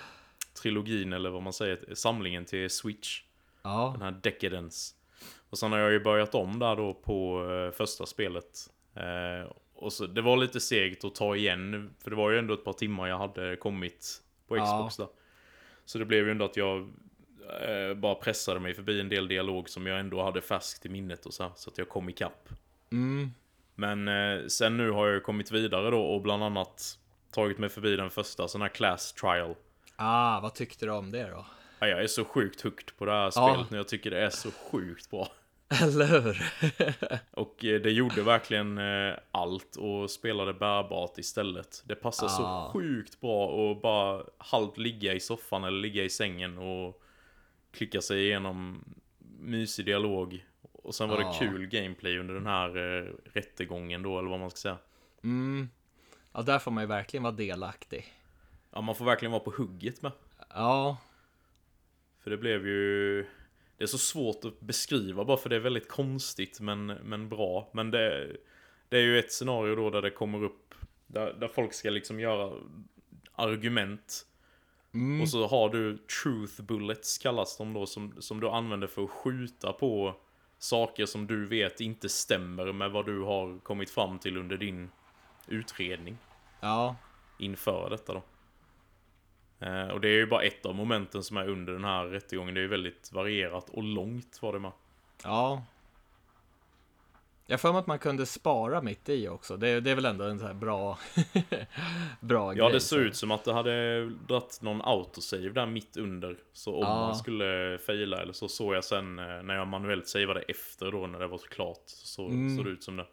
trilogin eller vad man säger, samlingen till Switch. Ja, Den här Decadence. Och sen har jag ju börjat om där då på eh, första spelet. Eh, och så, det var lite segt att ta igen, för det var ju ändå ett par timmar jag hade kommit på. Xbox där. Så det blev ju ändå att jag eh, bara pressade mig förbi en del dialog som jag ändå hade färskt i minnet och så här, så att jag kom ikapp. mm, Men eh, sen nu har jag kommit vidare då och bland annat tagit mig förbi den första sån här class trial. ah, vad tyckte du om det då? Ja, jag är så sjukt hooked på det här Ja. spelet nu. Jag tycker det är så sjukt bra. Eller hur? Och eh, det gjorde verkligen eh, allt och spelade bärbart istället. Det passar Ah. så sjukt bra att bara halvt ligga i soffan eller ligga i sängen och klicka sig igenom mysig dialog. Och sen var Ah. det kul gameplay under den här eh, rättegången då, eller vad man ska säga. Mm. Ja, där får man ju verkligen vara delaktig. Ja, man får verkligen vara på hugget med. Ja, För det blev ju... Det är så svårt att beskriva bara för det är väldigt konstigt men, men bra. Men det, det är ju ett scenario då där det kommer upp... Där, där folk ska liksom göra argument. Mm. Och så har du truth bullets kallas de då som, som du använder för att skjuta på saker som du vet inte stämmer med vad du har kommit fram till under din utredning ja, inför detta då. Eh, och det är ju bara ett av momenten som är under den här rättegången. Det är ju väldigt varierat och långt var det med. ja. Jag för mig att man kunde spara mitt i också. Det, det är väl ändå en sån här bra, bra Ja, grej. det såg ut som att det hade dratt någon autosave där mitt under. Så om Ja. man skulle faila eller så såg jag sen eh, när jag manuellt savade efter då när det var klart. Så Mm. såg det ut som det.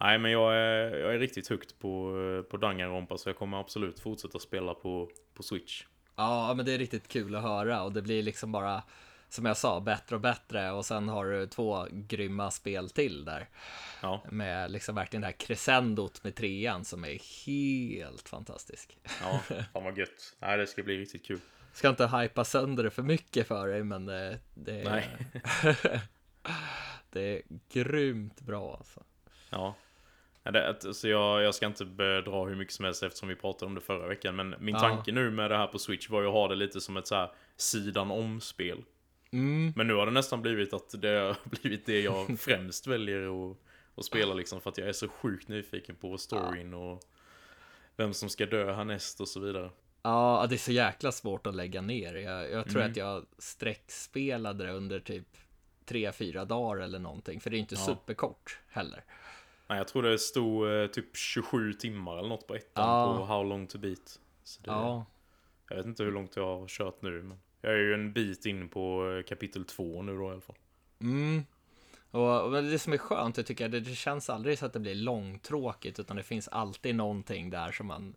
Nej, men jag är, jag är riktigt högt på, på Danganronpa så jag kommer absolut fortsätta spela på, på Switch. Ja, men det är riktigt kul att höra och det blir liksom bara som jag sa, bättre och bättre och sen har du två grymma spel till där. Ja, Med liksom verkligen det här crescendot med trean som är helt fantastisk. ja, fan vad gött. Nej, det ska bli riktigt kul. Ska inte hypa sönder det för mycket för dig, men det, det, är, Nej. det är grymt bra alltså. Ja. Så jag, jag ska inte dra hur mycket som helst eftersom vi pratade om det förra veckan. Men min Ja. tanke nu med det här på Switch var ju att ha det lite som ett så här sidan om-spel. Mm, Men nu har det nästan blivit att det har blivit det jag främst väljer att, att spela liksom. För att jag är så sjukt nyfiken på storyn och vem som ska dö härnäst och så vidare. Ja, det är så jäkla svårt att lägga ner. Jag, jag tror Mm. att jag sträckspelade det under typ tre fyra dagar eller någonting. För det är inte Ja. superkort heller. Nej, jag tror det stod eh, typ 27 timmar eller något på ettan Ja. på How long to beat. Så det, Ja, Jag vet inte hur långt jag har kört nu. Men jag är ju en bit in på eh, kapitel 2 nu då i alla fall. mm. Och, och det som är skönt, jag tycker, det, det känns aldrig så att det blir långtråkigt, utan det finns alltid någonting där som man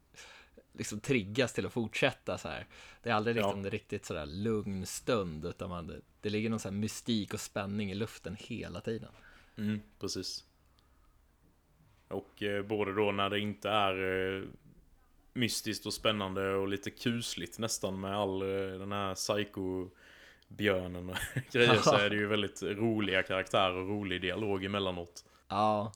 liksom triggas till att fortsätta så här. Det är aldrig Ja. liksom det riktigt sådär lugn stund, utan man, det, det ligger någon sån här mystik och spänning i luften hela tiden. Mm, precis. Och eh, både då när det inte är eh, mystiskt och spännande och lite kusligt nästan med all eh, den här psycho-björnen och grejer så är det ju väldigt roliga karaktärer och rolig dialog emellanåt. Ja,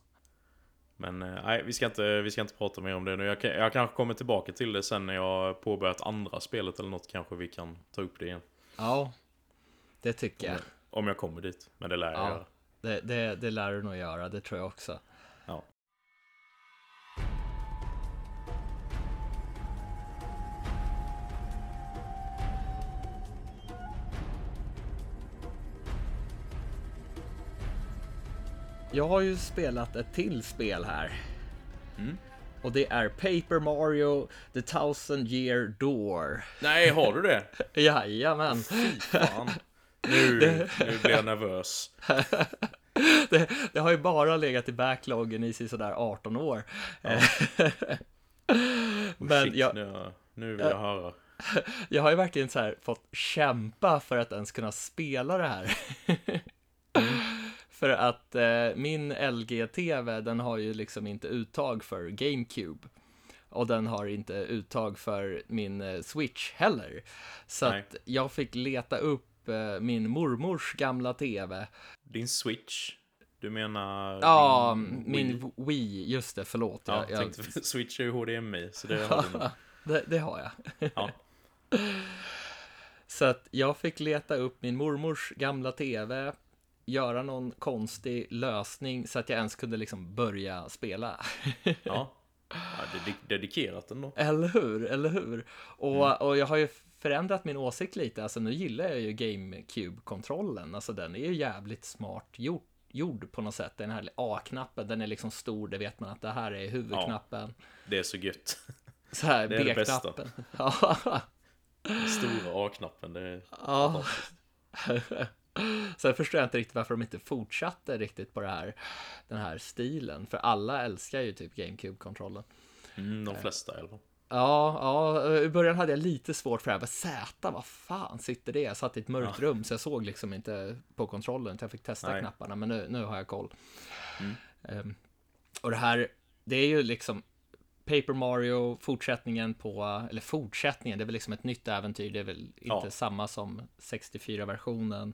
Men eh, nej, vi ska, inte, vi ska inte prata mer om det nu. Jag, jag kanske kommer tillbaka till det sen när jag påbörjat andra spelet eller något kanske vi kan ta upp det igen. ja, det tycker jag. Om jag kommer dit. Men det lär jag Ja. göra. Det, det, det lär du nog göra, det tror jag också. Jag har ju spelat ett till spel här. Mm. Och det är Paper Mario The Thousand Year Door. Nej, har du det? Jajamän. Fan. Nu, nu blir jag nervös. Det, det har ju bara legat i backloggen i sådär 18 år. Oh, Men shit, jag, nu, nu vill jag höra. jag har ju verkligen så här fått kämpa för att ens kunna spela det här. För att eh, min LG-TV, den har ju liksom inte uttag för GameCube. Och den har inte uttag för min eh, Switch heller. Så Nej. att jag fick leta upp eh, min mormors gamla TV. Din Switch? Du menar Ja, min Wii? Wii, just det, förlåt. Ja, jag, jag, tänkte, Switch är ju HDMI, så det har du det, det har jag. Ja. Så att jag fick leta upp min mormors gamla TV, göra någon konstig lösning så att jag ens kunde liksom börja spela. Ja. ja det är dedikerat ändå. eller hur, eller hur? Och, och jag har ju förändrat min åsikt lite, alltså nu gillar jag ju GameCube-kontrollen, alltså den är ju jävligt smart gjord, gjord på något sätt. Den här A-knappen, den är liksom stor, det vet man att det här är huvudknappen. Det är så gött. Så här. B-knappen. Ja. Stora A-knappen, det är Ja. Sen förstår jag inte riktigt varför de inte fortsatte riktigt på det här, den här stilen. För alla älskar ju typ GameCube-kontrollen. mm, de flesta i alla fall. Ja, ja, i början hade jag lite svårt för det här. Vad Z, vad fan sitter det? Jag satt i ett mörkt rum så jag såg liksom inte på kontrollen. Så jag fick testa Nej. knapparna, men nu, nu har jag koll. Mm. Ehm, och det här, det är ju liksom Paper Mario, fortsättningen på, eller fortsättningen, det är väl liksom ett nytt äventyr. Det är väl inte Ja. samma som 64-versionen.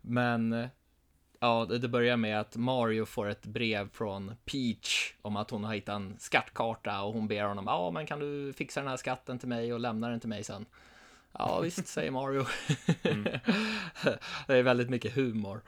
Men ja, det, börjar med att Mario får ett brev från Peach om att hon har hittat en skattkarta och hon ber honom, ja men kan du fixa den här skatten till mig och lämna den till mig sen? Ja visst, säger Mario. det är väldigt mycket humor.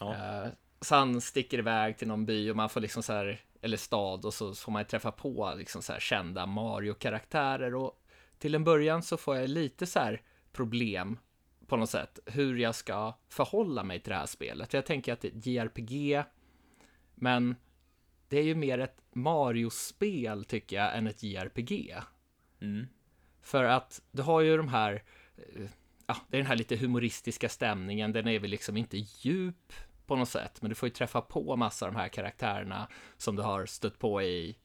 Ja. Eh, han sticker iväg till någon by och man får liksom så här, eller stad och så får man träffa på liksom så här kända Mario-karaktärer och till en början så får jag lite så här problem på något sätt hur jag ska förhålla mig till det här spelet. För jag tänker att det är ett JRPG, men det är ju mer ett Mario-spel tycker jag än ett JRPG. Mm. För att du har ju de här, eh, ja, det är den här lite humoristiska stämningen, den är väl liksom inte djup på något sätt, men du får ju träffa på massa av de här karaktärerna som du har stött på i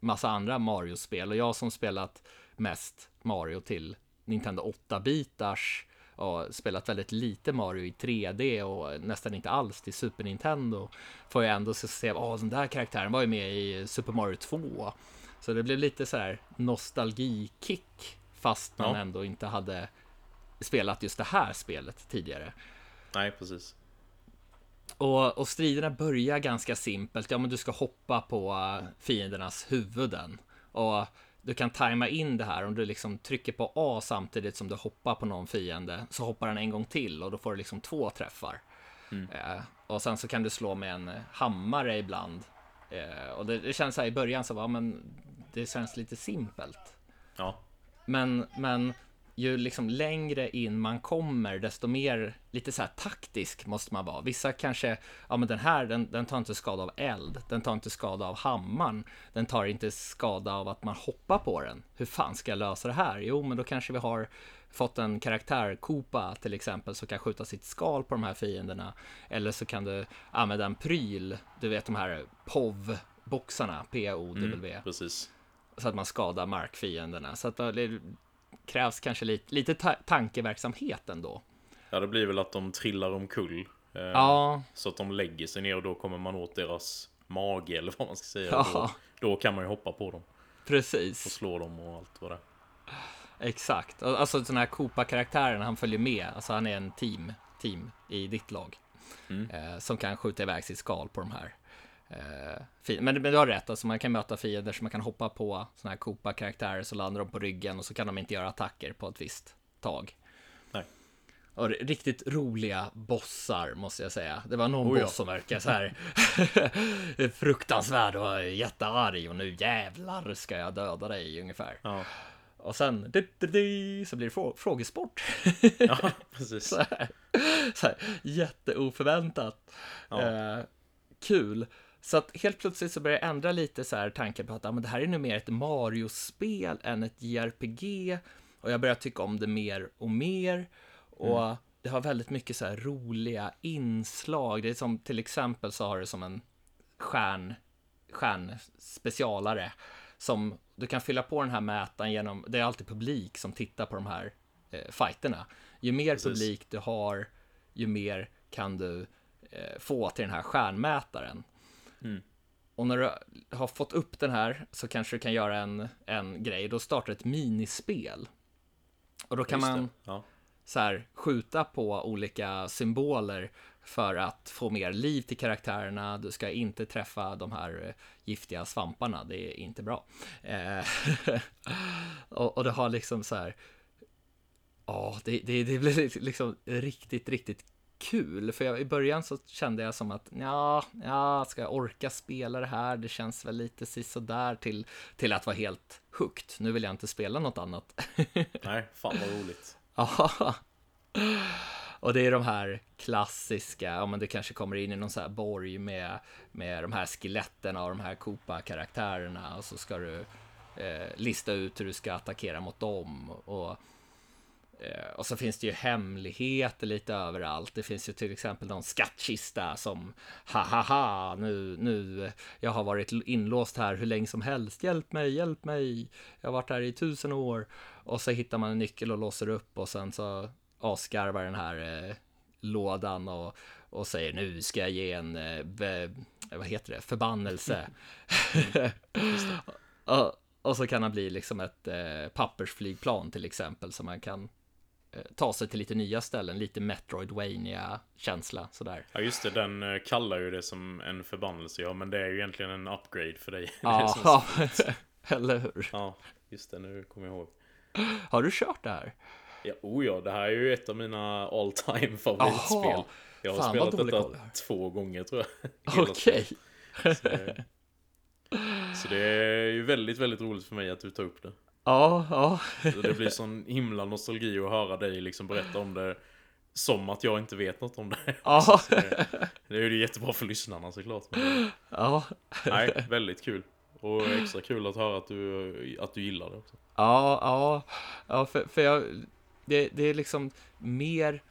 massa andra Mario-spel och jag som spelat mest Mario till Nintendo 8-bitars och spelat väldigt lite Mario i 3D och nästan inte alls till Super Nintendo får jag ändå se, att den där karaktären var ju med i Super Mario 2. Så det blev lite så här nostalgikick fast man ja. ändå inte hade spelat just det här spelet tidigare. Nej, precis. Och, och striderna börjar ganska simpelt. Ja, men du ska hoppa på uh, fiendernas huvuden. Och du kan tajma in det här. Om du liksom trycker på A samtidigt som du hoppar på någon fiende så hoppar den en gång till och då får du liksom två träffar. Mm. Uh, och sen så kan du slå med en hammare ibland. Uh, och det, det känns så här i början så var men det känns lite simpelt. Ja. Men, men ju liksom längre in man kommer, desto mer lite så taktisk måste man vara. Vissa kanske, ja men den här, den, den tar inte skada av eld, den tar inte skada av hammaren, den tar inte skada av att man hoppar på den. Hur fan ska jag lösa det här? Jo, men då kanske vi har fått en karaktär, Koopa till exempel, som kan skjuta sitt skal på de här fienderna. Eller så kan du använda en pryl, du vet de här POV-boxarna, P-O-W. Mm, precis. Så att man skadar markfienderna. Så att krävs kanske lite, lite ta tankeverksamhet ändå. Ja, det blir väl att de trillar omkull. Eh, ja. Så att de lägger sig ner och då kommer man åt deras mage eller vad man ska säga. Ja. Då, då, kan man ju hoppa på dem. Precis. Och slå dem och allt vad det Exakt. Alltså den här Koopa-karaktären, han följer med. Alltså han är en team, team i ditt lag. Mm. Eh, som kan skjuta iväg sitt skal på de här. Eh, men, men du har rätt, alltså man kan möta fiender som man kan hoppa på sådana här Koopa-karaktärer så landar de på ryggen och så kan de inte göra attacker på ett visst tag. Nej. Och riktigt roliga bossar måste jag säga. Det var någon oh, boss som verkar så här fruktansvärd och jättearg och nu jävlar ska jag döda dig ungefär. Ja. Och sen du, du, du, så blir det frågesport. ja, precis. så här, så här, jätteoförväntat. Ja. Eh, kul. Så att helt plötsligt så börjar jag ändra lite så här tanken på att ah, men det här är nu mer ett Mario-spel än ett JRPG. Och jag börjar tycka om det mer och mer. Och mm. det har väldigt mycket så här roliga inslag. Det är som till exempel så har det som en stjärn, stjärnspecialare som du kan fylla på den här mätaren genom, det är alltid publik som tittar på de här eh, fighterna. Ju mer Precis. publik du har, ju mer kan du eh, få till den här stjärnmätaren. Mm. Och när du har fått upp den här så kanske du kan göra en, en grej. Då startar ett minispel. Och då kan Just man ja. så här, skjuta på olika symboler för att få mer liv till karaktärerna. Du ska inte träffa de här eh, giftiga svamparna. Det är inte bra. Eh, och, och det har liksom så här. Ja, det, det, det blir liksom riktigt, riktigt kul, för jag, i början så kände jag som att ja, ja, ska jag orka spela det här? Det känns väl lite sisådär till, till att vara helt hooked. Nu vill jag inte spela något annat. Nej, fan vad roligt. Ja. Och det är de här klassiska, ja men du kanske kommer in i någon så här borg med, med de här skeletten av de här Koopa-karaktärerna och så ska du eh, lista ut hur du ska attackera mot dem. Och och så finns det ju hemligheter lite överallt. Det finns ju till exempel någon skattkista som ha ha ha nu, nu, jag har varit inlåst här hur länge som helst. Hjälp mig, hjälp mig. Jag har varit här i tusen år. Och så hittar man en nyckel och låser upp och sen så avskarvar den här eh, lådan och, och säger nu ska jag ge en, eh, be, vad heter det, förbannelse. och, och så kan han bli liksom ett eh, pappersflygplan till exempel som man kan Eh, ta sig till lite nya ställen, lite Metroidvania känsla sådär. Ja just det, den eh, kallar ju det som en förbannelse, ja men det är ju egentligen en upgrade för dig. Ja, eller hur? Ja, just det, nu kommer jag ihåg. Har du kört det här? Ja, oh ja, det här är ju ett av mina all time favoritspel. Aha, jag har spelat detta koll. två gånger tror jag. Okej. Okay. Så, så det är ju väldigt, väldigt roligt för mig att du tar upp det. Ja, ja. Så det blir sån himla nostalgi att höra dig liksom berätta om det som att jag inte vet något om det. Ja. Det, det är ju jättebra för lyssnarna såklart. Men, ja. Nej, väldigt kul. Och extra kul att höra att du, att du gillar det också. Ja, ja. Ja, för, för jag, det, det är liksom mer,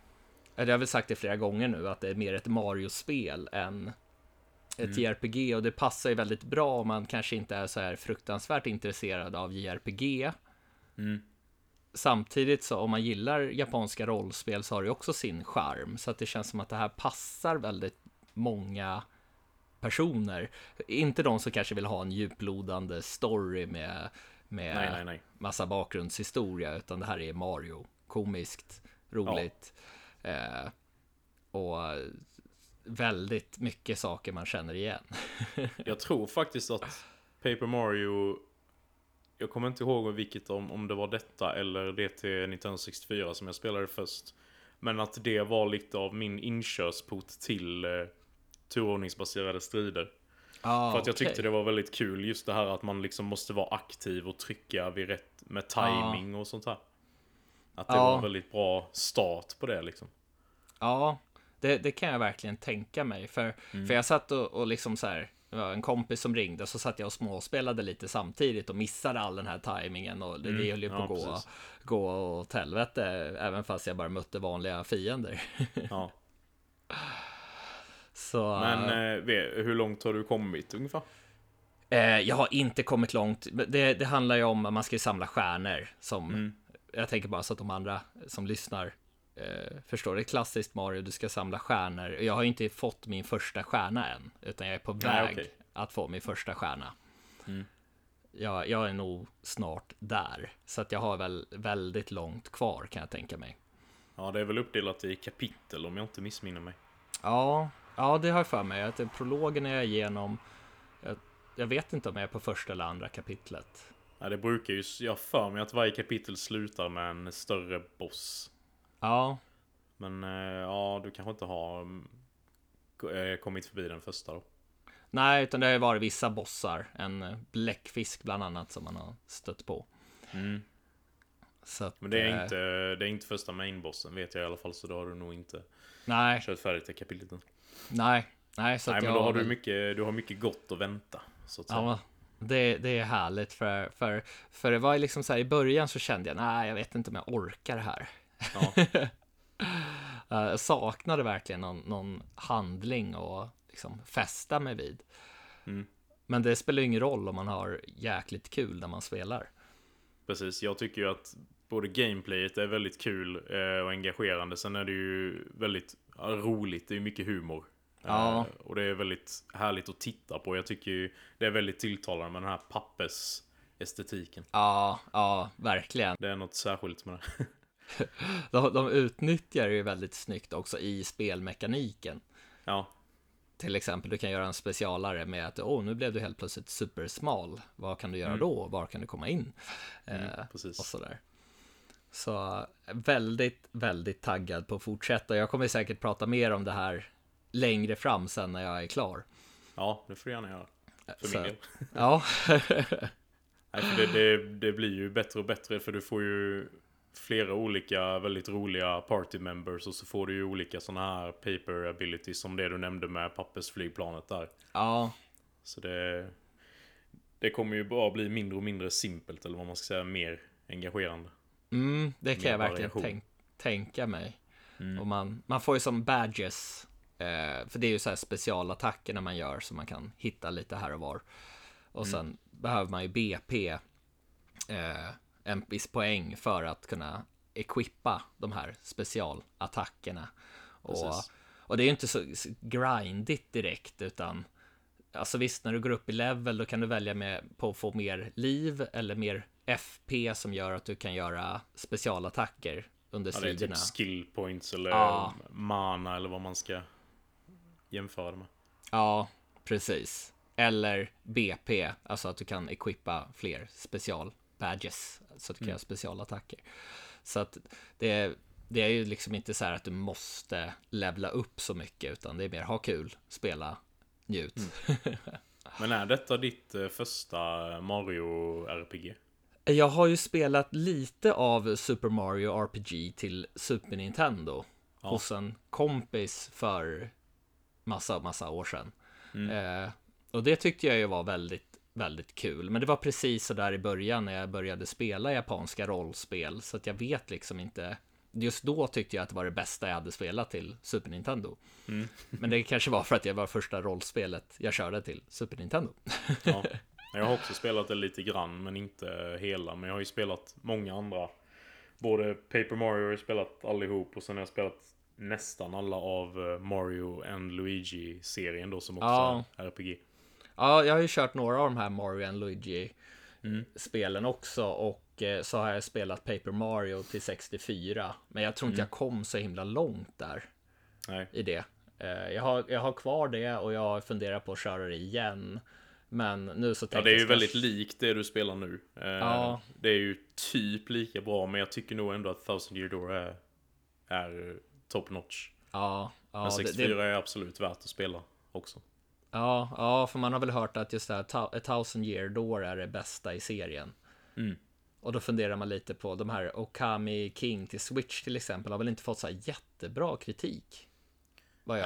eller jag har väl sagt det flera gånger nu, att det är mer ett Mario-spel än ett mm. JRPG och det passar ju väldigt bra om man kanske inte är så här fruktansvärt intresserad av JRPG. Mm. samtidigt så om man gillar japanska rollspel så har det också sin charm. Så att det känns som att det här passar väldigt många personer. Inte de som kanske vill ha en djuplodande story med, med Nej, nej, nej. massa bakgrundshistoria, utan det här är Mario. Komiskt, roligt. Eh, och väldigt mycket saker man känner igen. Jag tror faktiskt att Paper Mario Jag kommer inte ihåg vilket om, om det var detta eller det till 1964 som jag spelade först Men att det var lite av min inkörsport till eh, turordningsbaserade strider Ah, För att jag tyckte okej. det var väldigt kul just det här att man liksom måste vara aktiv och trycka vid rätt med timing och sånt här Att det Ja. var en väldigt bra start på det liksom Ja, det, det kan jag verkligen tänka mig. För, Mm. för jag satt och, och liksom så här, det var en kompis som ringde, så satt jag och småspelade lite samtidigt och missade all den här tajmingen och det, det höll ju på Mm. att gå, gå åt helvete, även fast jag bara mötte vanliga fiender. Ja Så, Men eh, ve- hur långt har du kommit ungefär? eh, jag har inte kommit långt. Det, det handlar ju om att man ska samla stjärnor som, Mm. jag tänker bara så att de andra som lyssnar eh, förstår. Det klassiskt Mario, du ska samla stjärnor. Jag har inte fått min första stjärna än, utan jag är på Nej, väg okej. att få min första stjärna. Mm. Jag, jag är nog snart där, så att jag har väl väldigt långt kvar kan jag tänka mig. Ja, det är väl uppdelat i kapitel om jag inte missminner mig. Ja, ja det har jag för mig. Att prologen är jag igenom. Jag, jag vet inte om jag är på första eller andra kapitlet. Ja, det brukar ju, jag för mig att varje kapitel slutar med en större boss. Ja, Men eh, ja, du kanske inte har eh, kommit förbi den första då. nej, utan det har ju varit vissa bossar. En eh, bläckfisk bland annat som man har stött på. Mm. Att, Men det är, inte, det är inte första mainbossen vet jag i alla fall, så då har du nog inte Nej, kört färdigt det kapitlet nej, nej. Så Nej, men då har du mycket, du har mycket gott att vänta. Så att. Ja, det, det är härligt för, för, för det var liksom så här i början så kände jag, nej, jag vet inte om jag orkar det här. Ja. Eh, Jag saknade verkligen någon, någon handling och liksom fästa mig vid. Mm. Men det spelar ingen roll om man har jäkligt kul när man spelar. Precis, jag tycker ju att både gameplayet är väldigt kul eh, och engagerande. Sen är det ju väldigt ja, roligt, det är ju mycket humor. Ja. Eh, och det är väldigt härligt att titta på. Jag tycker ju det är väldigt tilltalande med den här pappers estetiken. Ja, ja, verkligen. Det är något särskilt med det. De, de utnyttjar det ju väldigt snyggt också i spelmekaniken. Ja, Till exempel, du kan göra en specialare med att åh, nu blev du helt plötsligt supersmal. Vad kan du göra då? Var kan du komma in? mm, Eh, precis. och sådär. Så väldigt, väldigt taggad på att fortsätta. Jag kommer säkert prata mer om det här längre fram sen när jag är klar. Ja, det får du gärna göra. För Så- min del. Ja, Nej, för det, det, det blir ju bättre och bättre för du får ju flera olika väldigt roliga party members och så får du ju olika sådana här paper abilities som det du nämnde med pappersflygplanet där. ja, Så det, det kommer ju bara bli mindre och mindre simpelt eller vad man ska säga, mer engagerande. mm, det kan Mer jag verkligen tänk, tänka mig. Mm. Och man, man får ju som badges, eh, för det är ju så här specialattacker när man gör så man kan hitta lite här och var. Och sen behöver man ju BP, eh, en viss poäng för att kunna equippa de här specialattackerna. Och, Precis. och det är ju inte så grindigt direkt utan Alltså visst, när du går upp i level då kan du välja med på att få mer liv eller mer FP som gör att du kan göra specialattacker under Ja, det är sidorna. typ skill points eller Ja. mana eller vad man ska jämföra det med. Ja, precis. Eller BP, alltså att du kan equippa fler special badges så att du kan göra specialattacker. Så att det, det är ju liksom inte så här att du måste levla upp så mycket utan det är mer ha kul, spela, njut. Men är detta ditt eh, första Mario RPG? Jag har ju spelat lite av Super Mario RPG till Super Nintendo Ja. hos en kompis för massa, massa år sedan. Eh, och det tyckte jag ju var väldigt, väldigt kul. Men det var precis så där i början när jag började spela japanska rollspel, så att jag vet liksom inte. Just då tyckte jag att det var det bästa jag hade spelat till Super Nintendo. Men det kanske var för att det var första rollspelet jag körde till Super Nintendo. Ja. Jag har också spelat det lite grann, men inte hela. Men jag har ju spelat många andra både Paper Mario har jag spelat allihop och sen har jag spelat nästan alla av eh, Mario and Luigi-serien då som också Ja. är RPG. Ja, jag har ju kört några av de här Mario and Luigi Mm. också och eh, så har jag spelat Paper Mario till 64. Men jag tror inte Mm. jag kom så himla långt där Nej. i det. Eh, Jag har, jag har kvar det och jag funderar på att köra det igen. Men nu så Ja, tänker det är ju väldigt likt det du spelar nu. Eh, Ja. Det är ju typ lika bra, men jag tycker nog ändå att Thousand Year Door är, är top notch. Ja, ja, Men det, 64 det, är absolut värt att spela också. Ja, ja, för man har väl hört att just det här A Thousand Year Door är det bästa i serien. Mm. Och då funderar man lite på de här Okami King till Switch till exempel har väl inte fått så här jättebra kritik.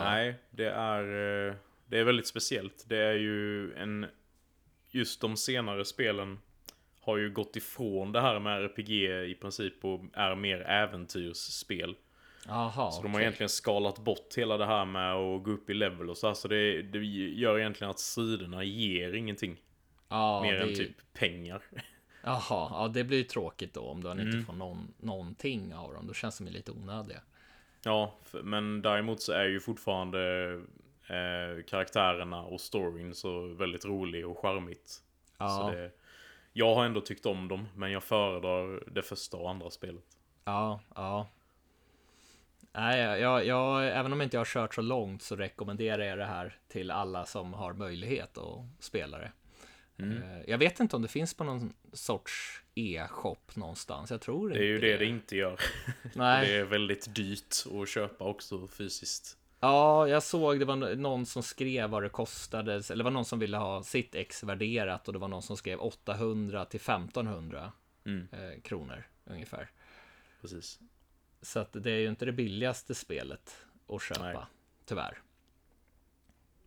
Nej, det är, eh, det är väldigt speciellt. Det är ju en... Just de senare spelen har ju gått ifrån det här med RPG i princip och är mer äventyrsspel. Jaha, Så de har egentligen skalat bort hela det här med att gå upp i level och så här. Så det, det gör egentligen att striderna ger ingenting. ja, mer det än typ pengar. Jaha, ja det blir ju tråkigt då om du inte Mm. får någon, någonting av dem. Då känns de lite onödiga. Ja, men däremot så är ju fortfarande eh, karaktärerna och storyn så väldigt rolig och charmigt. Ja, Så det, jag har ändå tyckt om dem, men jag föredrar det första och andra spelet. ja, ja. Nej, jag, jag, även om inte jag har kört så långt så rekommenderar jag det här till alla som har möjlighet att spela det. Mm. Eh, Jag vet inte om det finns på någon sorts e-shop någonstans. Jag tror Det är ju inte det det inte gör. Nej. Det är väldigt dyrt att köpa också fysiskt. Ja, jag såg det var någon som skrev vad det kostade, eller det var någon som ville ha sitt ex värderat och det var någon som skrev 800 till 1500 Mm, eh, kronor ungefär. precis. Så att det är ju inte det billigaste spelet att köpa, Nej. tyvärr.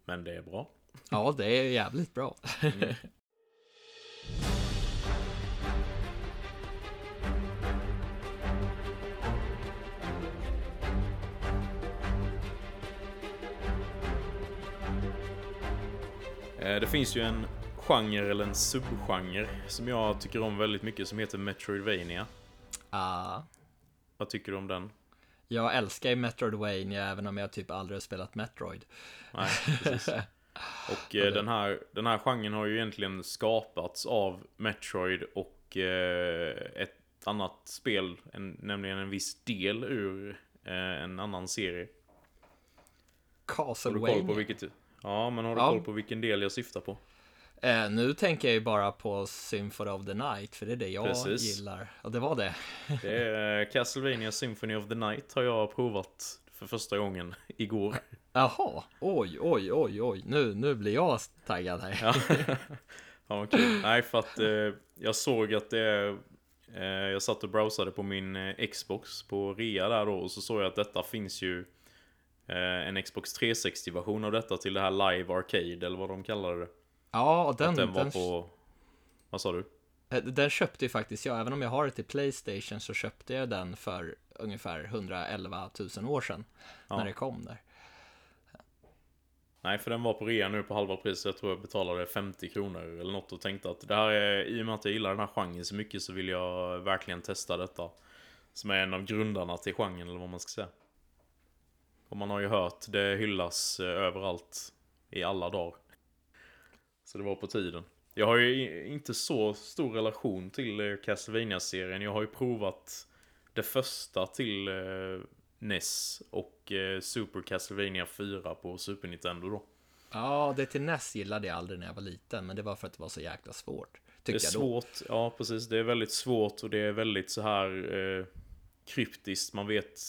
Men det är bra. Ja, det är jävligt bra. Eh, Det finns ju en genre eller en subgenre som jag tycker om väldigt mycket som heter Metroidvania. Ah, Vad tycker du om den? jag älskar ju Metroidvania även om jag typ aldrig har spelat Metroid. Nej, precis. Och eh, den, här, den här genren har ju egentligen skapats av Metroid och eh, ett annat spel, en, nämligen en viss del ur eh, en annan serie. Har du koll på Castlevania. vilket? Ja, men har du Ja. koll på vilken del jag syftar på? Eh, nu tänker jag ju bara på Symphony of the Night, för det är det jag Precis. gillar. Och det var det. Det är eh, Castlevania Symphony of the Night har jag provat för första gången igår. Jaha, oj, oj, oj, oj. Nu, nu blir jag taggad här. Ja, ja kul. Nej, för att eh, jag såg att det... Eh, jag satt och browsade på min eh, Xbox på rea där då och så såg jag att detta finns ju eh, en Xbox 360-version av detta till det här Live Arcade eller vad de kallade det. Ja, och den, den var den, på... Vad sa du? eh, den köpte ju faktiskt jag. Även om jag har det till Playstation så köpte jag den för ungefär 111 000 år sedan. Ja. När det kom där. Nej, för den var på rea nu på halva pris. Jag tror jag betalade 50 kronor eller något och tänkte att det här är, i och med att jag gillar den här genren så mycket så vill jag verkligen testa detta. Som är en av grundarna till genren eller vad man ska säga. Och man har ju hört det hyllas eh, överallt i alla dagar. Så det var på tiden. Jag har ju inte så stor relation till eh, Castlevania-serien. Jag har ju provat det första till eh, NES och eh, Super Castlevania 4 på Super Nintendo då. Ja, det till NES gillade jag aldrig när jag var liten, men det var för att det var så jäkla svårt. Det är svårt, ja precis. Det är väldigt svårt och det är väldigt så här eh, kryptiskt. Man vet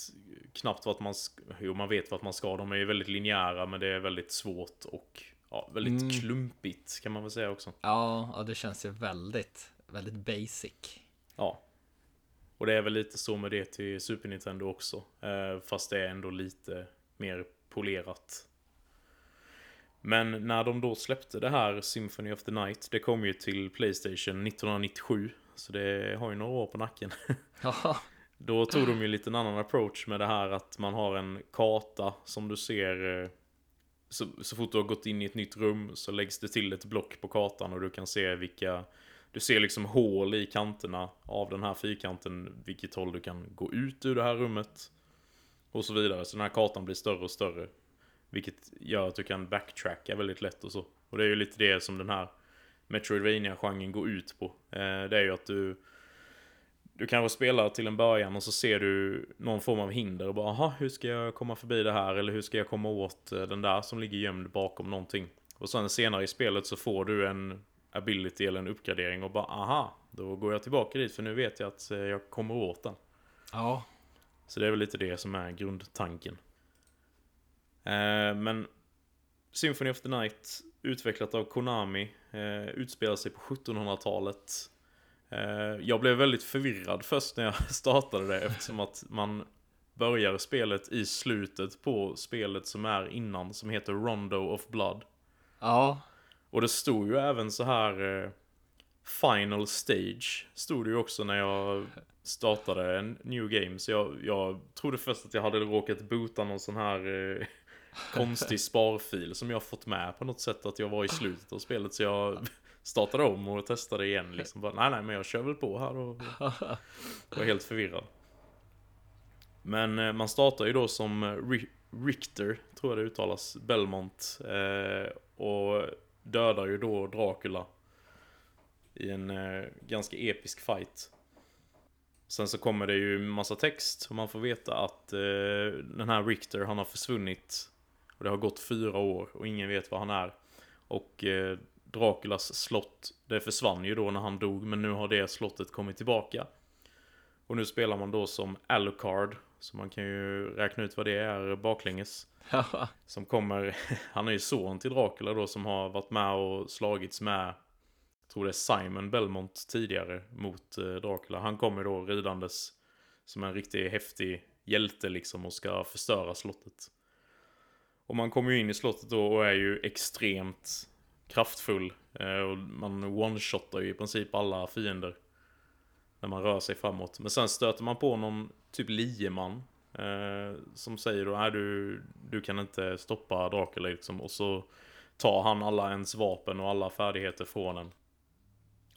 knappt vart man ska, jo man vet vart man ska. De är ju väldigt linjära men det är väldigt svårt och ja, väldigt Mm. klumpigt kan man väl säga också. Ja, ja, det känns ju väldigt, väldigt basic. Ja. Och det är väl lite så med det till Super Nintendo också. Eh, fast det är ändå lite mer polerat. Men när de då släppte det här Symphony of the Night, det kom ju till Playstation 1997. Så det har ju några år på nacken. Då tog de ju lite en annan approach med det här att man har en karta som du ser eh, så, så fort du har gått in i ett nytt rum så läggs det till ett block på kartan och du kan se vilka du ser liksom hål i kanterna av den här fyrkanten, vilket håll du kan gå ut ur det här rummet. Och så vidare, så den här kartan blir större och större. Vilket gör att du kan backtracka väldigt lätt och så. Och det är ju lite det som den här Metroidvania-genren går ut på. Eh, det är ju att du du kanske spelar till en början och så ser du någon form av hinder och bara aha, hur ska jag komma förbi det här? Eller hur ska jag komma åt eh, den där som ligger gömd bakom någonting? Och sen senare i spelet så får du en ability eller en uppgradering och bara aha, då går jag tillbaka dit för nu vet jag att eh, jag kommer åt den. Ja. Så det är väl lite det som är grundtanken. Eh, men Symphony of the Night, utvecklat av Konami, eh, utspelar sig på 1700-talet. Eh, jag blev väldigt förvirrad först när jag startade det eftersom att man börjar spelet i slutet på spelet som är innan som heter Rondo of Blood. Ja. Och det stod ju även så här eh, Final Stage stod det ju också när jag startade en new game. Så jag, jag trodde först att jag hade råkat boota någon sån här eh, konstig sparfil som jag fått med på något sätt att jag var i slutet av spelet. Så jag startade om och testade igen liksom. Bara, nej, nej, men jag kör väl på här och var helt förvirrad. Men eh, man startar ju då som eh, Richter, tror jag det uttalas, Belmont. Eh, och dödar ju då Dracula. I en ganska episk fight. Sen så kommer det ju massa text och man får veta att den här Richter, han har försvunnit. Och det har gått fyra år och ingen vet var han är. Och Draculas slott, det försvann ju då när han dog, men nu har det slottet kommit tillbaka. Och nu spelar man då som Alucard, så man kan ju räkna ut vad det är baklänges. Som kommer, han är ju son till Dracula då som har varit med och slagits med, tror det är Simon Belmont tidigare mot eh, Dracula. Han kommer då ridandes som en riktigt häftig hjälte liksom och ska förstöra slottet. Och man kommer ju in i slottet då och är ju extremt kraftfull. Eh, och man one-shotar ju i princip alla fiender. När man rör sig framåt. Men sen stöter man på någon typ lieman. Eh, som säger då, nej du, du kan inte stoppa Dracula liksom. Och så tar han alla ens vapen och alla färdigheter från en.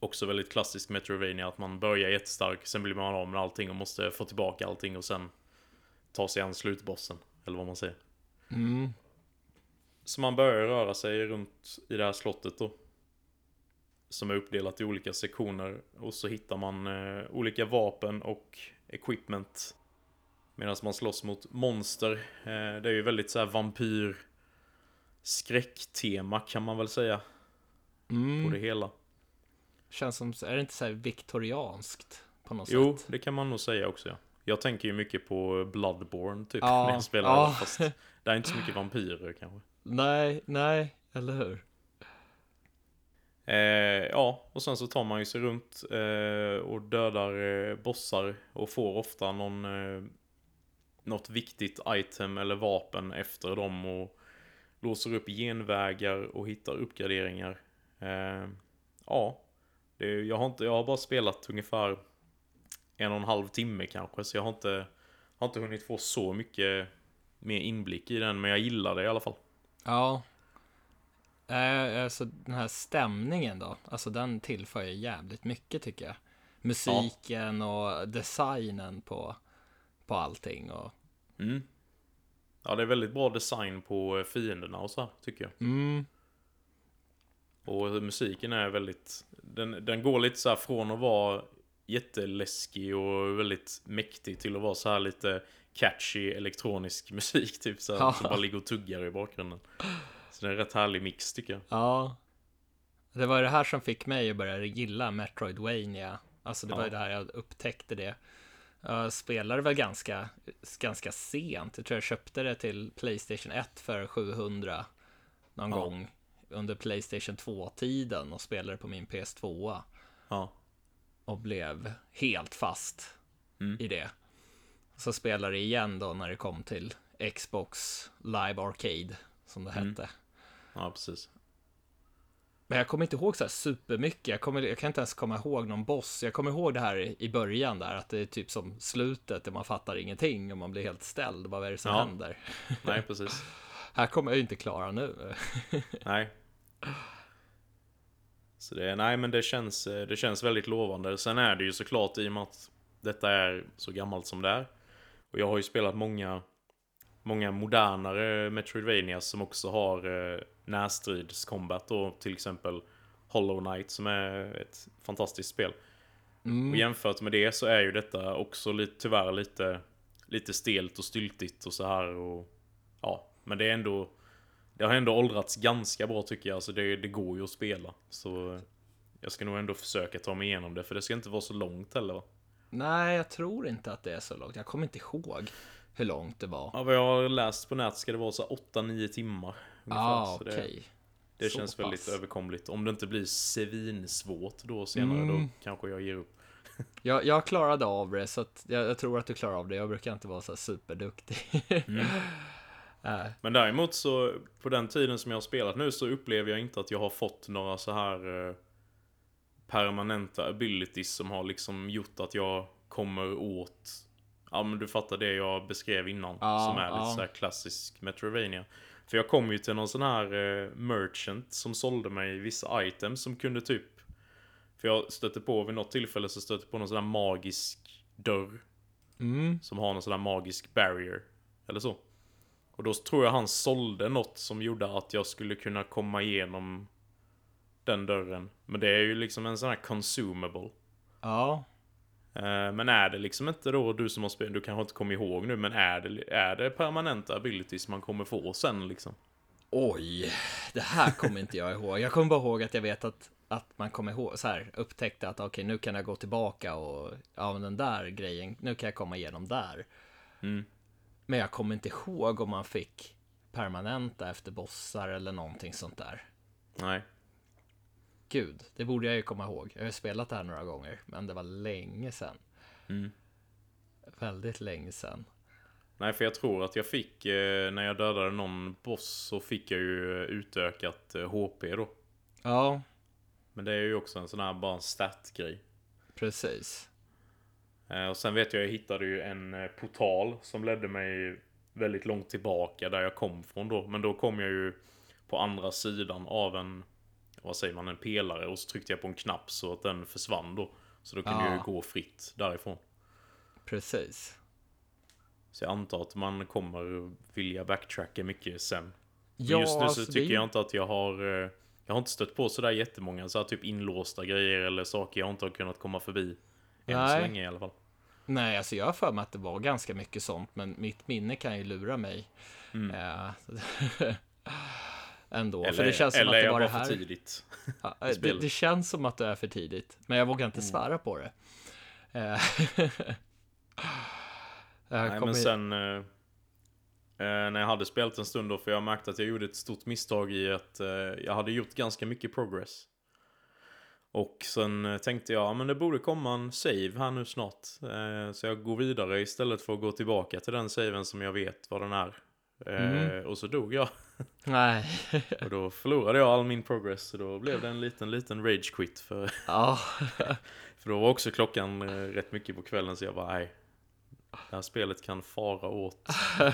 Också väldigt klassiskt Metrovania att man börjar jättestark, sen blir man av med allting och måste få tillbaka allting och sen ta sig an slutbossen. Eller vad man säger. Mm. Så man börjar röra sig runt i det här slottet då. Som är uppdelat i olika sektioner. Och så hittar man eh, olika vapen och equipment. Medan man slåss mot monster. Eh, det är ju väldigt så här vampyr skräcktema kan man väl säga. På Mm. det hela. Känns som, är det inte så här viktorianskt på något Jo, sätt? det kan man nog säga också ja. Jag tänker ju mycket på Bloodborne typ. Ja, när jag spelar ja. fast det är inte så mycket vampyrer kanske. Nej, nej, eller hur? Eh, ja, och sen så tar man ju sig runt eh, och dödar eh, bossar och får ofta någon eh, något viktigt item eller vapen efter dem och låser upp genvägar och hittar uppgraderingar. Eh, ja, det, jag, har inte, jag har bara spelat ungefär en och en halv timme kanske så jag har inte, har inte hunnit få så mycket mer inblick i den men jag gillar det i alla fall. Ja. Eh, alltså den här stämningen då, alltså den tillför ju jävligt mycket tycker jag. Musiken och designen på, på allting och Mm. Ja, det är väldigt bra design på eh, fienderna och så här, tycker jag. mm, Och musiken är väldigt... Den, den går lite så här från att vara jätteläskig och väldigt mäktig till att vara så här lite catchy elektronisk musik typ så Ja. som bara ligger och tuggar i bakgrunden. Så det är en rätt härlig mix tycker jag. ja. Det var det här som fick mig att börja gilla Metroidvania. Alltså det var ju det här jag upptäckte det. Jag spelade väl ganska, ganska sent. Jag tror jag köpte det till Playstation 1 för 700 någon Ja. gång under Playstation 2-tiden och spelade på min PS2 Ja. och blev helt fast Mm. i det. Så spelade jag igen då när det kom till Xbox Live Arcade som det Mm. hette. Ja, precis. Men jag kommer inte ihåg så här supermycket. Jag, kommer, jag kan inte ens komma ihåg någon boss. Jag kommer ihåg det här i- i början där, att det är typ som slutet där man fattar ingenting och man blir helt ställd. Vad är det som Ja. händer? Nej, precis. Här kommer jag ju inte klara nu. Nej. Så det, nej men det känns, eh, det känns väldigt lovande. Sen är det ju såklart i och med att detta är så gammalt som det är. Och jag har ju spelat många, många modernare Metroidvanias som också har eh, närstridscombat då. Till exempel Hollow Knight som är ett fantastiskt spel. Mm. Och jämfört med det så är ju detta också lite, tyvärr lite, lite stelt och styltigt och så här och ja, men det är ändå det har ändå åldrats ganska bra tycker jag, så det, det går ju att spela. Så jag ska nog ändå försöka ta mig igenom det, för det ska inte vara så långt heller va? Nej, jag tror inte att det är så långt. Jag kommer inte ihåg hur långt det var. Ja, vad jag har läst på nätet ska det vara så 8-9 timmar. ungefär, ah, okej. det, det Så känns pass. väldigt överkomligt. Om det inte blir svinsvårt då senare, Mm. då kanske jag ger upp. Jag, jag klarade av det, så jag, jag tror att du klarar av det. Jag brukar inte vara så superduktig. Mm. Äh, Men däremot så, på den tiden som jag har spelat nu så upplever jag inte att jag har fått några så här eh, permanenta abilities som har liksom gjort att jag kommer åt Ja men du fattar det jag beskrev innan Ja, Som är lite ja. så här klassisk Metrovania För jag kom ju till någon sån här eh, merchant som sålde mig vissa items som kunde typ För jag stötte på vid något tillfälle så stötte på någon sån här magisk dörr mm, som har någon sån där magisk barrier. Eller så. Och då tror jag han sålde något som gjorde att jag skulle kunna komma igenom den dörren. Men det är ju liksom en sån här consumable. ja. Eh, Men är det liksom inte då du som har spelat, du kanske inte kommer ihåg nu, men är det, är det permanenta abilities man kommer få sen liksom? Oj, det här kommer inte jag ihåg. Jag kommer bara ihåg att jag vet att, att man kommer ihåg, så här, upptäckte att okej, nu kan jag gå tillbaka och ja, men den där grejen, nu kan jag komma igenom där. Mm. Men jag kommer inte ihåg om man fick permanenta efter bossar eller någonting sånt där. Nej. Gud, det borde jag ju komma ihåg. Jag har ju spelat det här några gånger, men det var länge sedan. Mm. Väldigt länge sedan. Nej, för jag tror att jag fick, eh, när jag dödade någon boss så fick jag ju eh, utökat eh, HP då. Ja, Men det är ju också en sån här bara en stat-grej. precis. Eh, Och sen vet jag, jag hittade ju en eh, portal som ledde mig väldigt långt tillbaka där jag kom från då. Men då kom jag ju på andra sidan av en, vad säger man, en pelare. Och så tryckte jag på en knapp så att den försvann då. Så då kunde jag ju Ah. gå fritt därifrån. Precis. Så jag antar att man kommer vilja backtracka mycket sen. Men Ja, just nu så alltså, det tycker ju- jag inte att jag har... eh, Jag har inte stött på sådär jättemånga så här typ inlåsta grejer eller saker jag inte har kunnat komma förbi. Än så Nej. länge i alla fall. Nej, alltså jag har för mig att det var ganska mycket sånt, men mitt minne kan ju lura mig. Eh, ändå. Eller, för det känns som att är det jag var det här. för tidigt. Ja, det, det känns som att det är för tidigt, men jag vågar inte Mm. svära på det. Eh, Nej, men sen... Eh, eh, när jag hade spelat en stund då, för jag märkte att jag gjorde ett stort misstag i att eh, jag hade gjort ganska mycket progress. Och sen eh, tänkte jag, ja, men det borde komma en save här nu snart. Eh, så jag går vidare istället för att gå tillbaka till den saven som jag vet vad den är. Eh, Mm. Och så dog jag. Nej, Och då förlorade jag all min progress. Så då blev det en liten, liten rage quit. För, ja, för då var också klockan eh, rätt mycket på kvällen så jag bara, nej. Det här spelet kan fara åt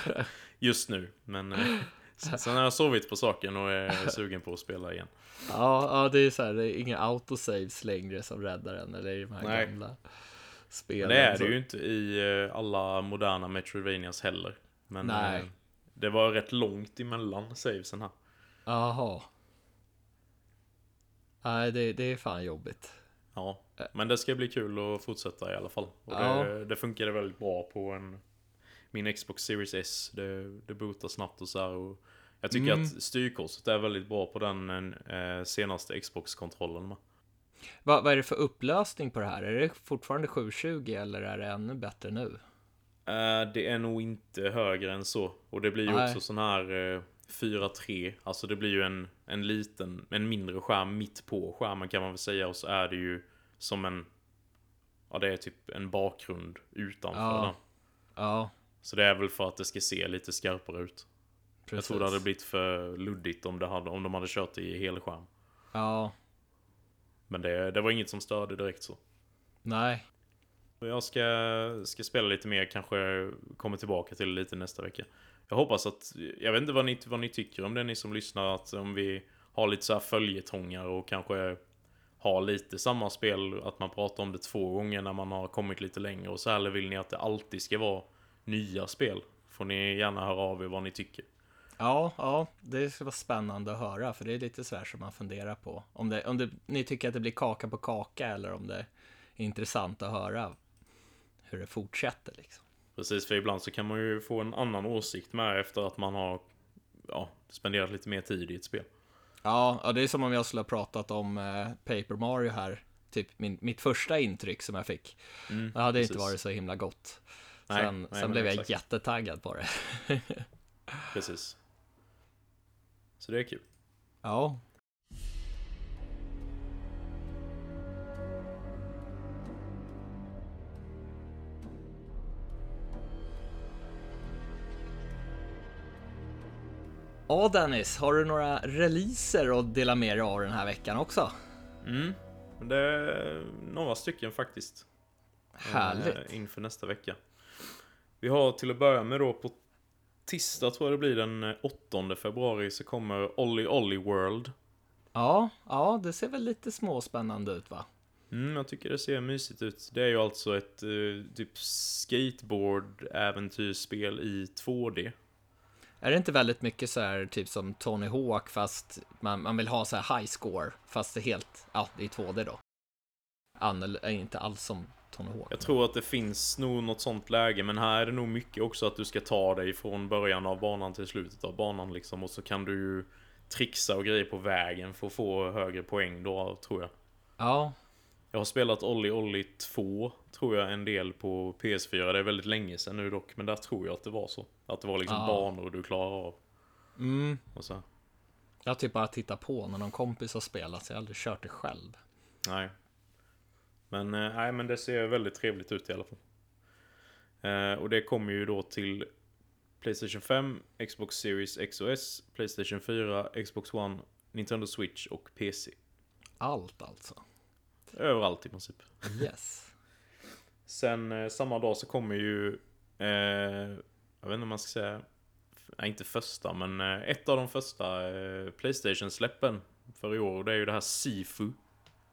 just nu. Men eh, sen har jag sovit på saken och är sugen på att spela igen. ja, ja, det är så här, det är inga autosaves längre som räddar en, eller i de här Nej. gamla Men spelen. det är det ju inte i eh, alla moderna Metroidvanias heller. Men Nej. Det var rätt långt emellan savesen här. Jaha. Nej, det, det är fan jobbigt. Ja, men det ska bli kul att fortsätta i alla fall. Och Ja. det, det funkade väldigt bra på en, min Xbox Series S. Det, det bootar snabbt och så här. Och jag tycker Mm. att styrkorset är väldigt bra på den eh, senaste Xbox-kontrollen. med. Vad, vad är det för upplösning på det här? Är det fortfarande 720 eller är det ännu bättre nu? Eh, det är nog inte högre än så. Och det blir ju också sån här eh, 4.3. Alltså det blir ju en, en liten, en mindre skärm mitt på skärmen kan man väl säga. Och så är det ju som en, ja det är typ en bakgrund utanför Ja. den. Ja, Så det är väl för att det ska se lite skarpare ut. Jag precis. tror det hade blivit för luddigt om, det hade, om de hade kört i helskärm. Ja, Men det, det var inget som störde direkt så. nej. Jag ska, ska spela lite mer, kanske kommer tillbaka till det lite nästa vecka. Jag hoppas att, jag vet inte vad ni, vad ni tycker om det, ni som lyssnar, att om vi har lite så här följetongar och kanske har lite samma spel, att man pratar om det två gånger när man har kommit lite längre och så här, eller vill ni att det alltid ska vara nya spel? Får ni gärna höra av er vad ni tycker. Ja, ja, det ska vara spännande att höra, för det är lite så här som man funderar på. Om, det, om det, ni tycker att det blir kaka på kaka eller om det är intressant att höra hur det fortsätter liksom. Precis, för ibland så kan man ju få en annan åsikt med efter att man har ja, spenderat lite mer tid i ett spel. Ja, ja det är som om jag skulle ha pratat om eh, Paper Mario här, typ min, mitt första intryck som jag fick. Mm, det hade precis. inte varit så himla gott. Nej, Sen, nej, sen blev jag exakt. jättetaggad på det. Precis. Så det är kul. Ja. Ja Dennis, har du några releaser att dela med dig av den här veckan också? Mm. Det är några stycken faktiskt. Härligt. eh, Inför nästa vecka. Vi har till att börja med då på tisdag tror jag det blir den 8 februari så kommer Olly Olly World. Ja, ja, det ser väl lite småspännande ut va? Mm, jag tycker det ser mysigt ut. Det är ju alltså ett eh, typ skateboard-äventyrsspel i 2D. Är det inte väldigt mycket så här typ som Tony Hawk fast man, man vill ha så här high score fast det är helt, ja det är 2D då. Annel, är inte alls som Tony Hawk. Jag tror att det finns nog något sånt läge, men här är det nog mycket också att du ska ta dig från början av banan till slutet av banan liksom. Och så kan du ju trixa och grejer på vägen för att få högre poäng då, tror jag. Ja, Jag har spelat Olli Olli 2, tror jag, en del på PS4. Det är väldigt länge sedan nu dock, men där tror jag att det var så. Att det var liksom Ja. banor du klarar av. mm, Och så. jag har typ bara tittat på när någon kompis har spelat så jag har aldrig kört det själv. Nej. Men, eh, nej, men det ser väldigt trevligt ut i alla fall. Eh, och det kommer ju då till Playstation 5, Xbox Series X och S, Playstation 4, Xbox One, Nintendo Switch och PC. Allt alltså. Överallt i princip. Yes. Sen eh, samma dag så kommer ju, eh, jag vet inte om man ska säga, nej inte första, men eh, ett av de första eh, Playstation-släppen för i år. Det är ju det här Sifu,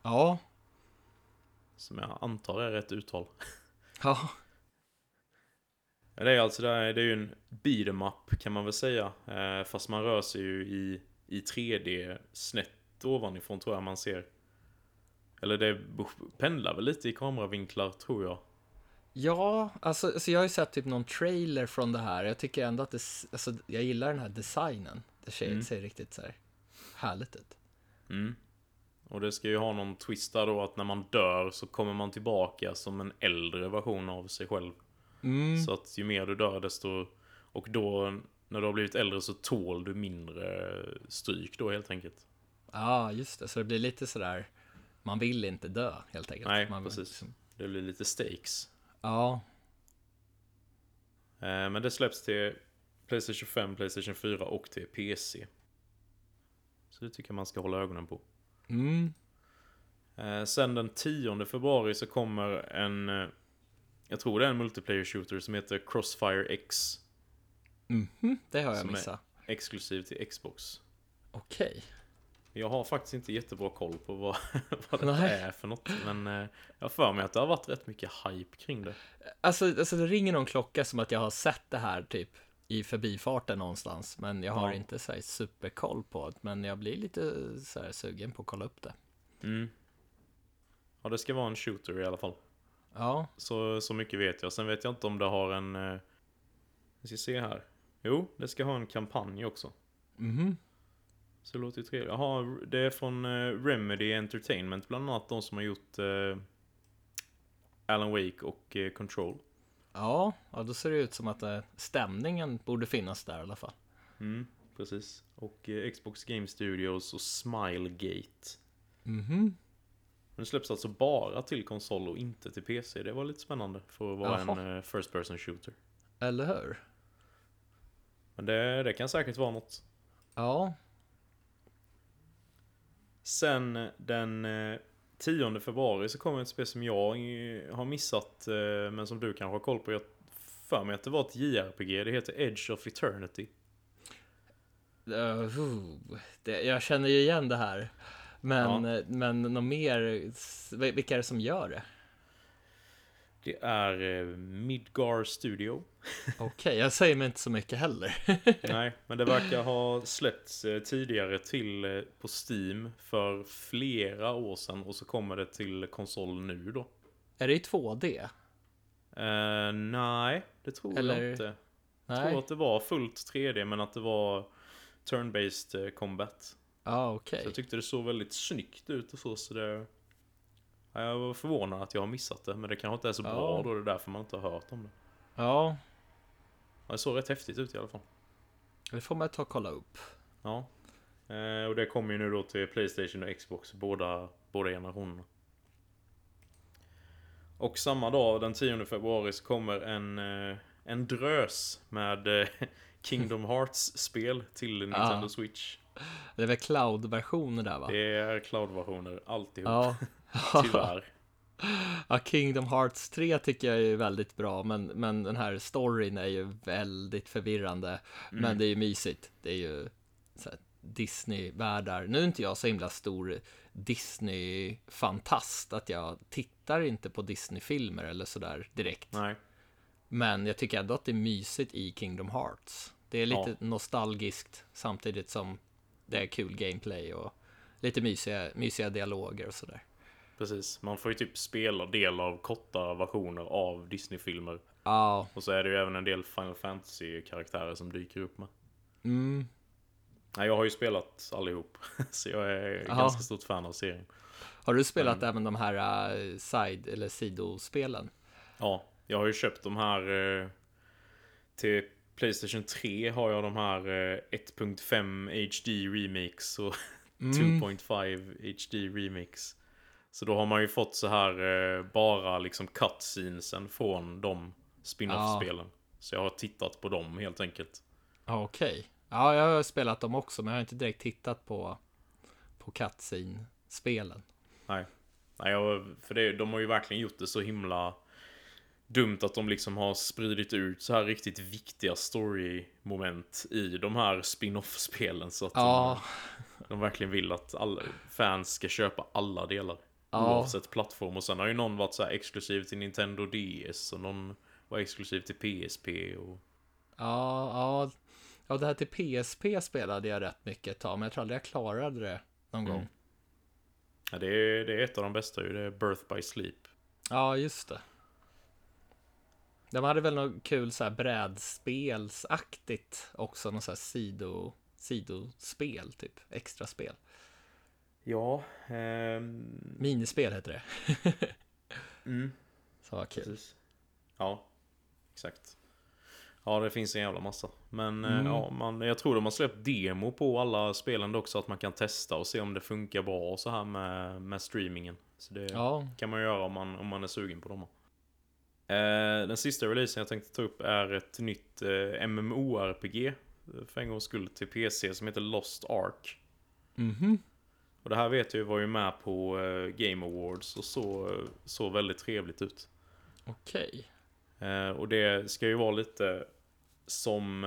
Ja, som jag antar är rätt uttal. ja, Det är alltså det är, det är ju en beat 'em up kan man väl säga. Eh, fast man rör sig ju i, i 3D snett ovanifrån tror jag man ser. Eller det pendlar väl lite i kameravinklar tror jag. ja, alltså, alltså jag har ju sett typ någon trailer från det här. Jag tycker ändå att det, alltså jag gillar den här designen. Det ser, Mm. ser riktigt så här härligt ut. Mm. Och det ska ju ha någon twist där då att när man dör så kommer man tillbaka som en äldre version av sig själv. Mm. Så att ju mer du dör desto... Och då när du har blivit äldre så tål du mindre stryk då helt enkelt. Ja, just det. Så det blir lite sådär, man vill inte dö helt enkelt. Nej, man, precis. liksom- Det blir lite stakes. Ja, Eh, Men det släpps till Playstation 5, Playstation 4 och till PC. Så det tycker jag man ska hålla ögonen på. mm. Eh, Sen den 10 februari så kommer en... eh, Jag tror det är en multiplayer shooter som heter Crossfire X. Mhm, det har jag missat. Exklusiv till Xbox. Okej. Jag har faktiskt inte jättebra koll på vad, vad det Nej. är för något. Men eh, jag har för mig att det har varit rätt mycket hype kring det. Alltså, alltså det ringer någon klocka som att jag har sett det här typ i förbifarten någonstans. Men jag har Ja. inte så här superkoll på det. Men jag blir lite så här sugen på att kolla upp det. Mm. Ja, det ska vara en shooter i alla fall. Ja, Så, så mycket vet jag. Sen vet jag inte om det har en... Eh, vi ska se här. Jo, det ska ha en kampanj också. mhm. Så det låter ju trevligt. Jaha, det är från eh, Remedy Entertainment, bland annat de som har gjort eh, Alan Wake och eh, Control. Ja, ja, då ser det ut som att eh, stämningen borde finnas där i alla fall. Mm, precis. Och Xbox Game Studios och Smilegate. Mhm. Men det släpps alltså bara till konsol och inte till PC. Det var lite spännande för att vara Jaha. en First Person Shooter. Eller hur? Men det, det kan säkert vara något. Ja, Sen eh, den eh, 10 februari så kommer ett spel som jag eh, har missat eh, men som du kanske har koll på. Jag för mig att det var ett JRPG. Det heter Edge of Eternity. Uh, det, jag känner ju igen det här. Men, ja. men något mer, vilka är det som gör det? Det är eh, Midgar Studio. Okej, okay, jag säger mig inte så mycket heller. Nej, men det verkar ha släppts eh, tidigare till eh, på Steam för flera år sedan och så kommer det till konsol nu då. Är det i 2D? Uh, nej, det tror Eller... jag inte. Jag tror att det var fullt 3D men att det var turn-based combat. Ja, ah, okej. Okay. Så jag tyckte det såg väldigt snyggt ut och så, så det... Jag var förvånad att jag har missat det, men det kanske inte är så ja. bra då, det är därför man inte har hört om det. Ja. Det såg rätt häftigt ut i alla fall. Det får man ta och kolla upp. Ja. Eh, och det kommer ju nu då till Playstation och Xbox, båda, båda generationerna. Och samma dag, den 10 februari, så kommer en, eh, en drös med eh, Kingdom Hearts-spel till Nintendo ja. Switch. Det är väl cloud-versioner där va? Det är cloud-versioner alltihop. Ja. Tyvärr. Ja, Kingdom Hearts 3 tycker jag är väldigt bra, men, men den här storyn är ju väldigt förvirrande. Mm. Men det är ju mysigt. Det är ju Disney-världar. Nu är inte jag så himla stor Disney-fantast, att jag tittar inte på Disney-filmer eller sådär direkt. Nej. Men jag tycker ändå att det är mysigt i Kingdom Hearts. Det är lite ja. nostalgiskt samtidigt som det är kul gameplay och lite mysiga, mysiga dialoger och sådär. Precis, man får ju typ spela del av korta versioner av Disney-filmer. Ja. Och så är det ju även en del Final Fantasy-karaktärer som dyker upp med. Mm. Nej, jag har ju spelat allihop. Så jag är Aha. ganska stort fan av serien. Har du spelat Men... även de här uh, side eller sidospelen? Ja, jag har ju köpt de här uh, till Playstation 3 har jag de här uh, 1.5 HD Remix och mm. 2.5 HD Remix. Så då har man ju fått så här eh, bara liksom cutscenesen från de spin-off-spelen. Ja. Så jag har tittat på dem helt enkelt. Okej. Okay. Ja, jag har spelat dem också, men jag har inte direkt tittat på, på cutscene-spelen. Nej. Nej, jag, för det, de har ju verkligen gjort det så himla dumt att de liksom har spridit ut så här riktigt viktiga story-moment i de här spin-off-spelen. Så att ja. de, de verkligen vill att alla fans ska köpa alla delar. Ja. Oavsett plattform. Och sen har ju någon varit så exklusiv till Nintendo DS och någon var exklusiv till PSP. Och... Ja, ja. Ja, det här till PSP spelade jag rätt mycket ett tag, men jag tror aldrig jag klarade det någon mm. gång. Ja, det är, det är ett av de bästa ju, det är Birth by Sleep. Ja, just det. De hade väl något kul så här brädspelsaktigt också, något så här sido, sidospel, typ, extra spel. Ja. Ehm... Minispel heter det. mm. Så kul. Precis. Ja, exakt. Ja, det finns en jävla massa. Men eh, mm. ja, man, jag tror de har släppt demo på alla spelen också, att man kan testa och se om det funkar bra så här med, med streamingen. Så det ja. kan man göra om man, om man är sugen på dem. Eh, den sista releasen jag tänkte ta upp är ett nytt eh, MMORPG. För en gångs skull till PC som heter Lost Ark. Mhm. Och det här vet jag var ju med på uh, Game Awards och så, så väldigt trevligt ut. Okej. Okay. Eh, och det ska ju vara lite som,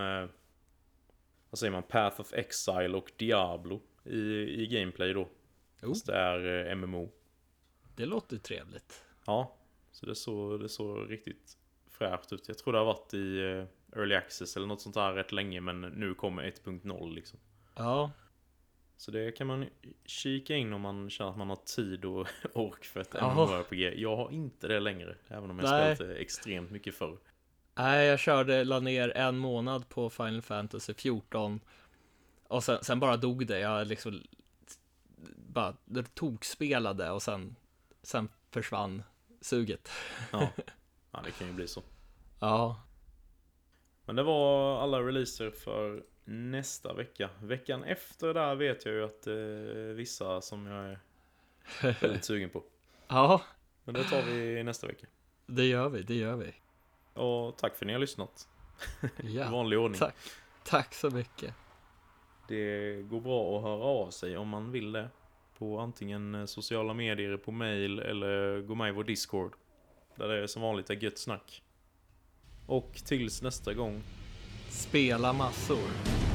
vad säger man, Path of Exile och Diablo i, i gameplay då. Oh. Fast det är MMO. Det låter trevligt. Ja, så det såg det så riktigt fräscht ut. Jag tror det har varit i Early Access eller något sånt där rätt länge men nu kommer 1.0 liksom. Ja, så det kan man kika in om man känner att man har tid och ork för ett MMORPG. Jag har inte det längre, även om jag Nej. spelat det extremt mycket förr. Nej, jag körde, la ner en månad på Final Fantasy 14 och sen, sen bara dog det. Jag liksom bara tokspelade och sen, sen försvann suget. Ja. ja, det kan ju bli så. Ja. Men det var alla releaser för nästa vecka. Veckan efter där vet jag ju att är vissa som jag är väldigt sugen på. Ja. Men det tar vi nästa vecka. Det gör vi, det gör vi. Och tack för att ni har lyssnat. Ja, I vanlig ordning. Tack. tack så mycket. Det går bra att höra av sig om man vill det. På antingen sociala medier, på mail eller gå med i vår Discord. Där det är som vanligt är gött snack. Och tills nästa gång Spela massor.